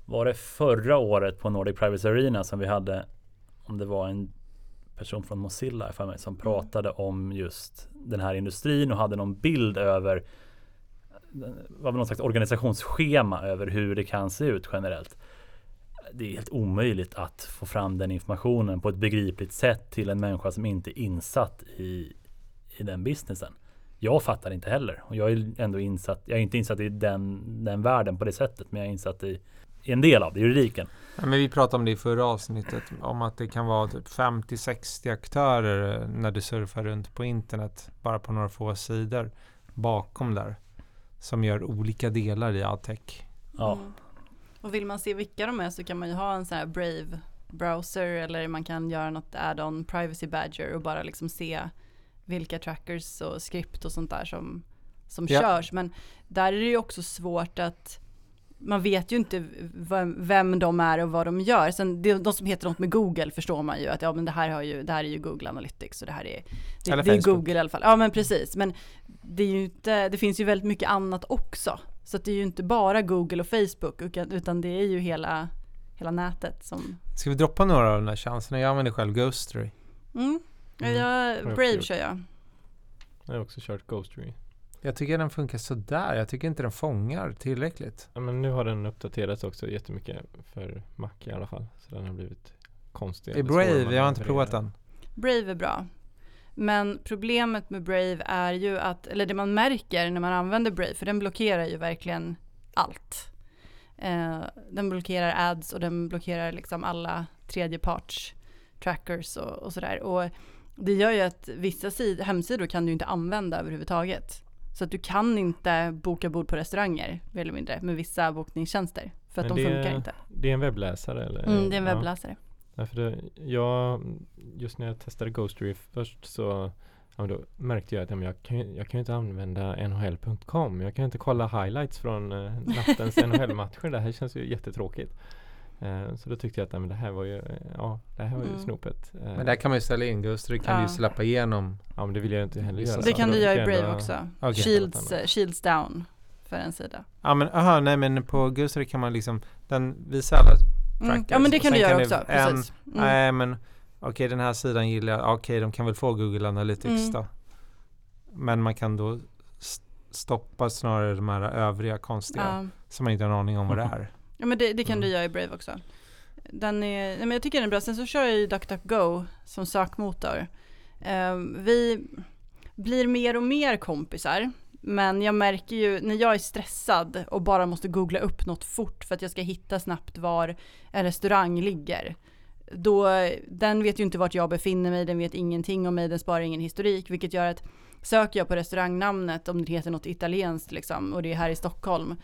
Var det förra året på Nordic Privacy Arena som vi hade Om det var en person från Mozilla för mig som mm. pratade om just den här industrin och hade någon bild över var någon slags organisationsschema över hur det kan se ut generellt. Det är helt omöjligt att få fram den informationen på ett begripligt sätt till en människa som inte är insatt i, i den businessen. Jag fattar inte heller och jag är ändå insatt. Jag är inte insatt i den, den världen på det sättet, men jag är insatt i, i en del av det, juridiken. Ja, men vi pratade om det i förra avsnittet, om att det kan vara typ 50-60 aktörer eh, när du surfar runt på internet, bara på några få sidor bakom där, som gör olika delar i Adtech. Ja. Och vill man se vilka de är så kan man ju ha en sån här Brave browser eller man kan göra något add-on privacy badger och bara liksom se vilka trackers och skript och sånt där som, som ja. körs. Men där är det ju också svårt att man vet ju inte vem, vem de är och vad de gör. Sen det, de som heter något med Google förstår man ju att ja men det här, har ju, det här är ju Google Analytics och det här är, det, det är Google i alla fall. Ja men precis. Men det ju inte, det finns ju väldigt mycket annat också. Så det är ju inte bara Google och Facebook utan det är ju hela, hela nätet som... Ska vi droppa några av de här chanserna? Jag använder själv Ghostery. Mm. Mm. Jag, Brave kör jag. Jag har också kört Ghostery. Jag tycker den funkar sådär. Jag tycker inte den fångar tillräckligt. Ja, men nu har den uppdaterats också jättemycket för Mac i alla fall. Så den har blivit konstig. Är Brave? Jag har inte provat den. Brave är bra. Men problemet med Brave är ju att, eller det man märker när man använder Brave, för den blockerar ju verkligen allt. Eh, den blockerar ads och den blockerar liksom alla tredjeparts trackers och, och sådär. Och det gör ju att vissa sid- hemsidor kan du inte använda överhuvudtaget. Så att du kan inte boka bord på restauranger, mer eller mindre, med vissa bokningstjänster. För att Men de funkar inte. Det är en webbläsare eller? Mm, det är en webbläsare. Ja, för det, jag, just när jag testade Ghostery först så ja, då märkte jag att ja, jag, kan, jag kan inte använda nhl.com. Jag kan inte kolla highlights från uh, nattens NHL-matcher. Det här känns ju jättetråkigt. Uh, så då tyckte jag att men det här var ju, uh, ja, det här var ju mm. snopet. Uh, men där kan man ju ställa in Ghostery kan ja. du släppa igenom. Ja men det vill jag inte heller göra. Det kan du göra i Brave också. Okay. Shields, shields down för en sida. Ja men aha, nej men på Ghostery kan man liksom, den visar alla mm. Ja men det kan du göra också, en, precis. Mm. Nej men okej okay, den här sidan gillar jag, okej okay, de kan väl få Google Analytics mm. då. Men man kan då stoppa snarare de här övriga konstiga ja. som man inte har en aning om vad det är. Ja men det, det kan mm. du göra i Brave också. Den är, men jag tycker den är bra. Sen så kör jag ju DuckDuckGo som sökmotor. Um, vi blir mer och mer kompisar. Men jag märker ju när jag är stressad och bara måste googla upp något fort för att jag ska hitta snabbt var en restaurang ligger. Då, den vet ju inte vart jag befinner mig, den vet ingenting om mig, den sparar ingen historik, vilket gör att söker jag på restaurangnamnet om det heter något italienskt liksom och det är här i Stockholm,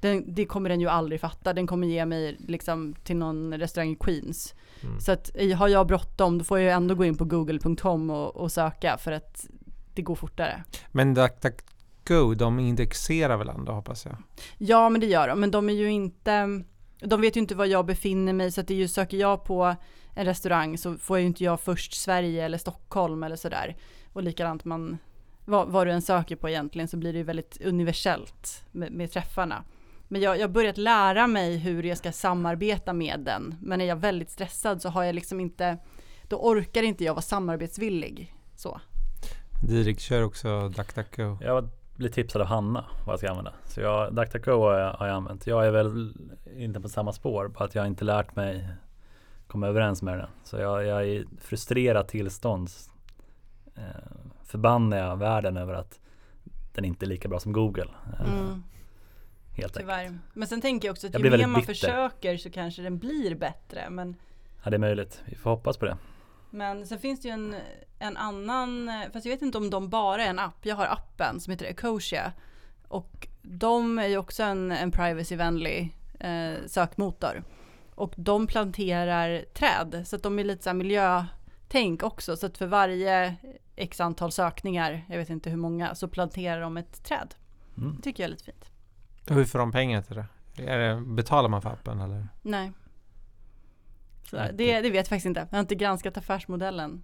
den, det kommer den ju aldrig fatta. Den kommer ge mig liksom till någon restaurang i Queens. Mm. Så att har jag bråttom då får jag ändå gå in på google.com och, och söka för att det går fortare. Men DuckDuckGo, de indexerar väl ändå hoppas jag? Ja men det gör de, men de är ju inte de vet ju inte var jag befinner mig så att det är ju, söker jag på en restaurang så får ju inte jag först Sverige eller Stockholm eller sådär. Och likadant man, vad, vad du än söker på egentligen så blir det ju väldigt universellt med, med träffarna. Men jag, har börjat lära mig hur jag ska samarbeta med den. Men är jag väldigt stressad så har jag liksom inte, då orkar inte jag vara samarbetsvillig. Så. Didrik kör också DuckDuckGo. Jag blir tipsad av Hanna vad jag ska använda. Så jag, DuckDuckGo har jag, har jag använt. Jag är väl inte på samma spår, bara att jag inte lärt mig komma överens med den. Så jag, jag är i frustrerat tillstånd. Eh, förbannar jag världen över att den inte är lika bra som Google. Eh, Mm, helt enkelt. tyvärr. Men sen tänker jag också att Jag ju mer man bitter. försöker så kanske den blir bättre. Men, Ja, det är möjligt. Vi får hoppas på det. Men sen finns det ju en, en annan, fast jag vet inte om de bara är en app. Jag har appen som heter Ecosia. Och de är ju också en, en privacy-vänlig eh, sökmotor. Och de planterar träd, så att de är lite så här miljötänk också. Så att för varje x antal sökningar, jag vet inte hur många, så planterar de ett träd. Mm. Det tycker jag är lite fint. Och Hur får de pengar till det? Är det? Betalar man för appen eller? Nej. Så det, det vet jag faktiskt inte. Jag har inte granskat affärsmodellen.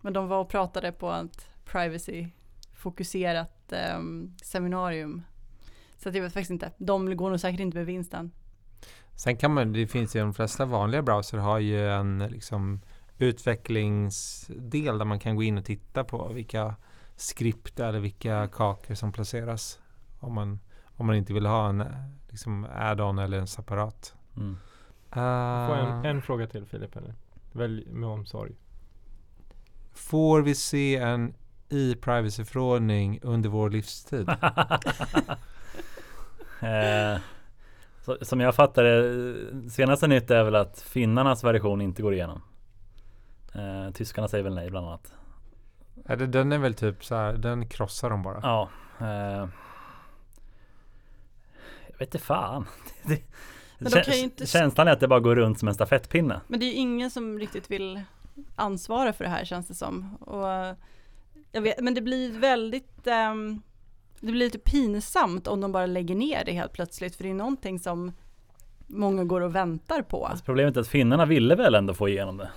Men de var och pratade på ett privacy-fokuserat ehm, seminarium. Så jag vet faktiskt inte. De går nog säkert inte med vinsten. Sen kan man, det finns ju de flesta vanliga browser har ju en liksom utvecklingsdel där man kan gå in och titta på vilka skript eller vilka kakor som placeras. Om man, om man inte vill ha en liksom add-on eller en separat. Mm. Får jag en, Ah, en fråga till Filip eller? Välj med omsorg. Får vi se en e-privacy-förordning under vår livstid? <laughs> eh, så, som jag fattar det, senaste nytt är väl att finnarnas version inte går igenom. Eh, tyskarna säger väl nej bland annat. Ja, det- den är väl typ så här, den krossar de bara. Ja. Eh, jag vet inte fan. <laughs> Men de kan ju inte- Känslan är att det bara går runt som en stafettpinne. Men det är ju ingen som riktigt vill ansvara för det här känns det som. Och jag vet, men det blir väldigt ehm, det blir lite pinsamt om de bara lägger ner det helt plötsligt. För det är någonting som många går och väntar på. Alltså problemet är att finnarna ville väl ändå få igenom det.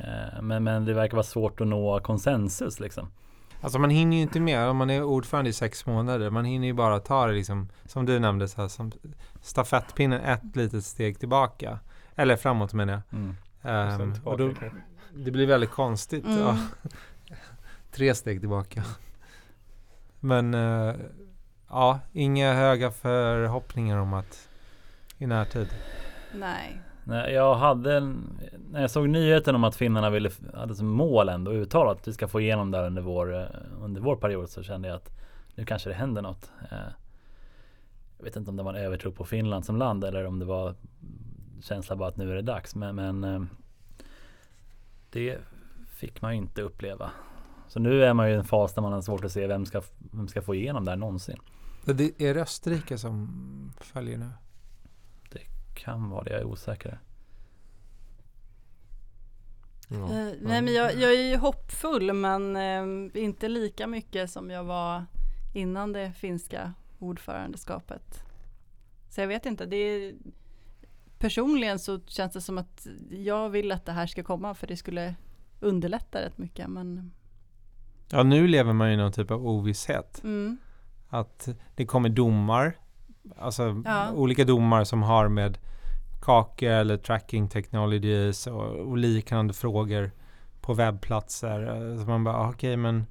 Eh, men, men det verkar vara svårt att nå konsensus liksom. Alltså man hinner ju inte med, om man är ordförande i sex månader, man hinner ju bara ta det liksom, som du nämnde, så här, som stafettpinnen ett litet steg tillbaka. Eller framåt menar jag. Mm. Och tillbaka och då, det blir väldigt konstigt. Mm. Ja. Tre steg tillbaka. Men eh, ja, inga höga förhoppningar om att i närtid. Nej. Nej, jag hade en, när jag såg nyheten om att finnarna ville, hade som mål ändå uttalat att vi ska få igenom det här under vår, eh, under vår period så kände jag att nu kanske det händer något. Eh, jag vet inte om det var en övertro på Finland som land eller om det var känsla bara att nu är det dags. Men, men eh, det fick man ju inte uppleva. Så nu är man ju i en fas där man har svårt att se vem ska, vem ska få igenom det här någonsin. Det är det Österrike som följer nu. Kan vara det, jag är osäker. Ja. Eh, nej men jag, jag är ju hoppfull men eh, inte lika mycket som jag var innan det finska ordförandeskapet. Så jag vet inte, det är, personligen så känns det som att jag vill att det här ska komma för det skulle underlätta rätt mycket men ja, nu lever man ju i någon typ av ovisshet. mm, Att det kommer domar, alltså Ja. olika domar som har med kakor eller tracking technologies och, och liknande frågor på webbplatser. Eh, Så man bara, ah, okej men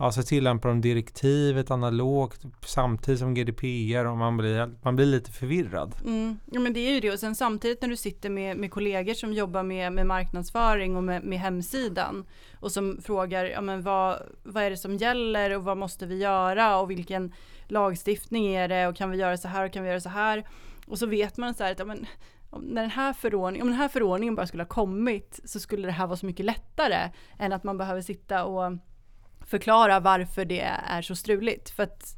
Alltså så tillämpar de direktivet analogt samtidigt som GDPR och man blir, man blir lite förvirrad. Mm, ja men det är ju det. Och sen samtidigt när du sitter med, med kollegor som jobbar med, med marknadsföring och med, med hemsidan och som frågar ja, men vad, vad är det som gäller och vad måste vi göra och vilken lagstiftning är det och kan vi göra så här och kan vi göra så här? Och så vet man så här att ja, men, när den här förordningen, om den här förordningen bara skulle ha kommit så skulle det här vara så mycket lättare än att man behöver sitta och förklara varför det är så struligt. För att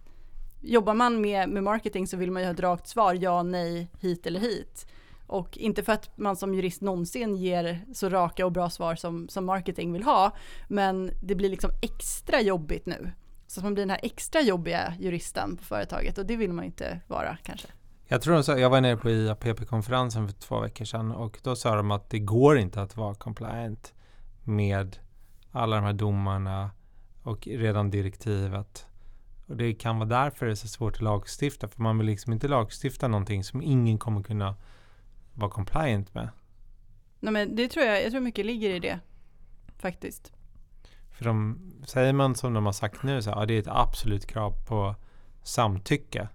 jobbar man med, med marketing så vill man ju ha ett rakt svar, ja, nej, hit eller hit. Och inte för att man som jurist någonsin ger så raka och bra svar som, som marketing vill ha, men det blir liksom extra jobbigt nu. Så att man blir den här extra jobbiga juristen på företaget och det vill man ju inte vara kanske. Jag tror de sa, jag var nere på IAPP-konferensen för två veckor sedan och då sa de att det går inte att vara compliant med alla de här domarna och redan direktivet. Och det kan vara därför det är så svårt att lagstifta. För man vill liksom inte lagstifta någonting som ingen kommer kunna vara compliant med. Nej men det tror jag, jag tror mycket ligger i det. Faktiskt. För de, säger man som de har sagt nu, så här, ja, det är ett absolut krav på samtycke.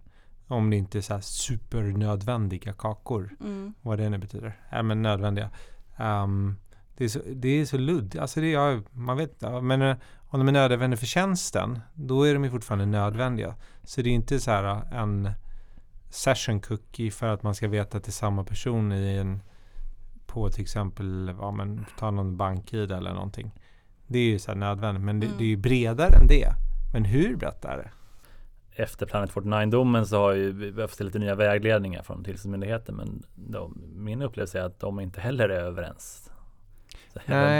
Om det inte är så här supernödvändiga kakor. Mm. Vad det nu betyder. Ja, men nödvändiga. Ehm, det, är så, det är så ludd. Alltså det är, man vet ja, men om de är nödvändiga för tjänsten, då är de ju fortfarande nödvändiga. Så det är inte så här eh, en session cookie för att man ska veta att det är samma person i en på till exempel, ja men ta någon bank-id eller någonting. Det är ju så här nödvändigt, men det, Mm. det är ju bredare än det. Men hur brett är det? Efter Planet 49-domen så har ju vi behövt lite nya vägledningar från tillsynsmyndigheten men de, min upplevelse är att de inte heller är överens.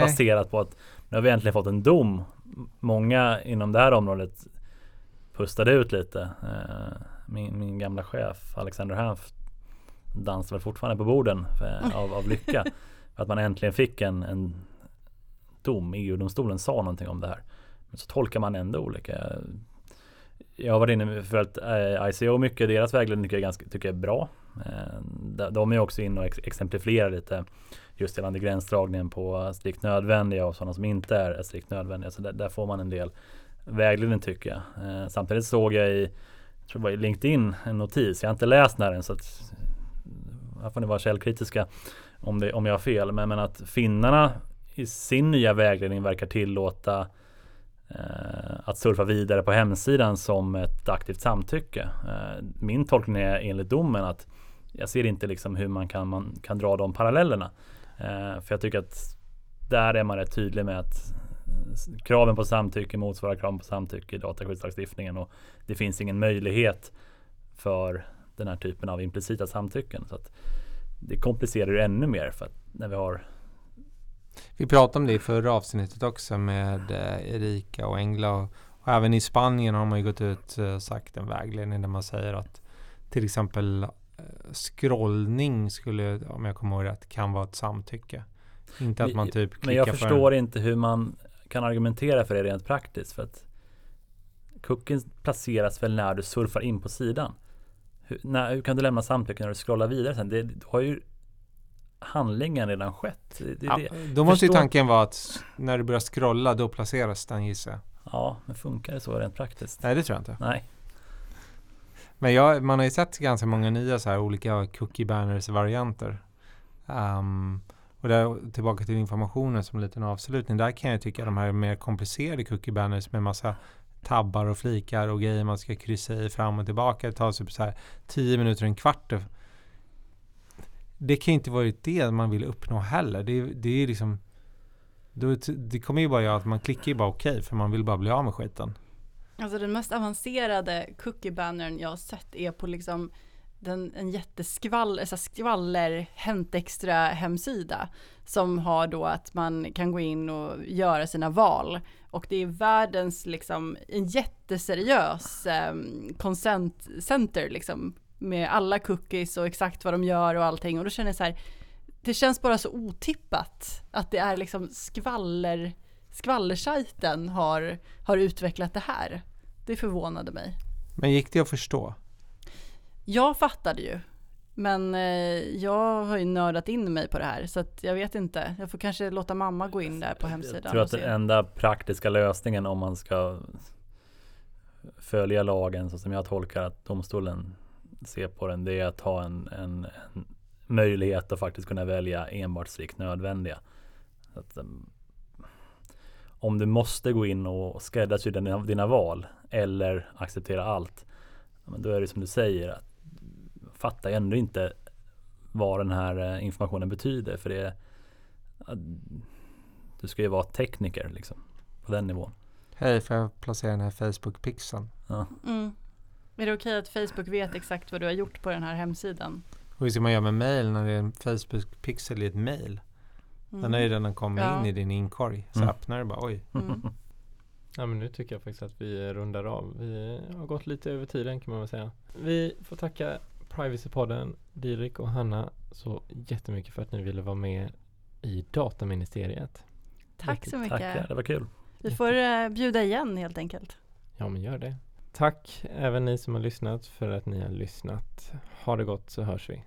Baserat på att nu har vi äntligen fått en dom. Många inom det här området pustade ut lite. Eh, Min, min gamla chef Alexander Hanf dansar väl fortfarande på borden för, av, av lycka. för att man äntligen fick en, en dom. EU-domstolen sa någonting om det här. Men så tolkar man ändå olika. Jag har varit inne för att eh, ICO mycket, deras vägledning tycker jag, ganska, tycker jag är bra. Eh, de- är också inne och exemplifierar lite just gällande gränsdragningen på strikt nödvändiga och sådana som inte är strikt nödvändiga. Så där, där får man en del vägledning tycker jag. Eh, samtidigt såg jag i, jag tror det var i LinkedIn, en notis. Jag har inte läst den än så att här får ni vara källkritiska om, det, om jag har fel. Men, men att finnarna i sin nya vägledning verkar tillåta eh, att surfa vidare på hemsidan som ett aktivt samtycke. Eh, min tolkning är enligt domen att jag ser inte liksom hur man kan, man kan dra de parallellerna. Eh, för jag tycker att där är man rätt tydlig med att eh, kraven på samtycke motsvarar kraven på samtycke i dataskyddslagstiftningen och det finns ingen möjlighet för den här typen av implicita samtycken. Så att det komplicerar det ännu mer för att när vi har Vi pratade om det i förra avsnittet också med eh, Erika och Engla. Och, och även i Spanien har man ju gått ut eh, och sagt en vägledning där man säger att till exempel scrollning skulle, om jag kommer ihåg rätt, kan vara ett samtycke. Inte att man typ klickar Men jag för förstår inte hur man kan argumentera för det rent praktiskt. För att Cookien placeras väl när du surfar in på sidan. Hur, när, hur kan du lämna samtycke när du scrollar vidare sen? Det, då har ju handlingen redan skett. Det, det, Ja, då måste ju tanken vara att när du börjar scrolla då placeras den gissar jag. Ja, men funkar det så rent praktiskt? Nej det tror jag inte. Nej. Men jag, man har ju sett ganska många nya så här olika cookie banners varianter. Um, och där, tillbaka till informationen som en liten avslutning. Där kan jag tycka de här mer komplicerade cookie banners med massa tabbar och flikar och grejer man ska kryssa i fram och tillbaka. Det tar typ så här 10 minuter, en kvart. Det kan ju inte vara det man vill uppnå heller. Det, det är liksom då, det kommer ju bara göra att man klickar ju bara okej för man vill bara bli av med skiten. Alltså den mest avancerade cookie bannern jag har sett är på liksom den, en jätteskvaller, så skvaller Hänt Extra hemsida som har då att man kan gå in och göra sina val. Och det är världens liksom en jätteseriös eh, consent center liksom med alla cookies och exakt vad de gör och allting. Och då känner jag så här det känns bara så otippat att det är liksom skvaller skvallersajten har, har utvecklat det här. Det förvånade mig. Men gick det att förstå? Jag fattade ju, men eh, jag har ju nördat in mig på det här så att jag vet inte. Jag får kanske låta mamma gå in där på hemsidan Jag tror att den enda praktiska lösningen om man ska följa lagen så som jag tolkar att domstolen ser på den, det är att ha en, en, en möjlighet att faktiskt kunna välja enbart strikt nödvändiga. Så att, um, om du måste gå in och skräddarsy dina, dina val eller acceptera allt, men då är det som du säger, att fattar jag ändå inte vad den här eh, informationen betyder. För det du ska ju vara tekniker liksom, på den nivån. Hej, får jag placera den här Facebook-pixeln? Ja. Mm. Är det okej att Facebook vet exakt vad du har gjort på den här hemsidan? Och hur ska man göra med mail när det är en Facebook-pixel i ett mail? Mm. Den har ju redan kommit Ja. in i din inkorg. Så Mm. öppnar du bara, oj. Mm. Ja men nu tycker jag faktiskt att vi rundar av. Vi har gått lite över tiden kan man väl säga. Vi får tacka Privacypodden, Didrik och Hanna, så jättemycket för att ni ville vara med i Dataministeriet. Tack så mycket. Tackar, det var kul. Vi får eh, bjuda igen helt enkelt. Ja, men gör det. Tack även ni som har lyssnat för att ni har lyssnat. Ha det gott så hörs vi.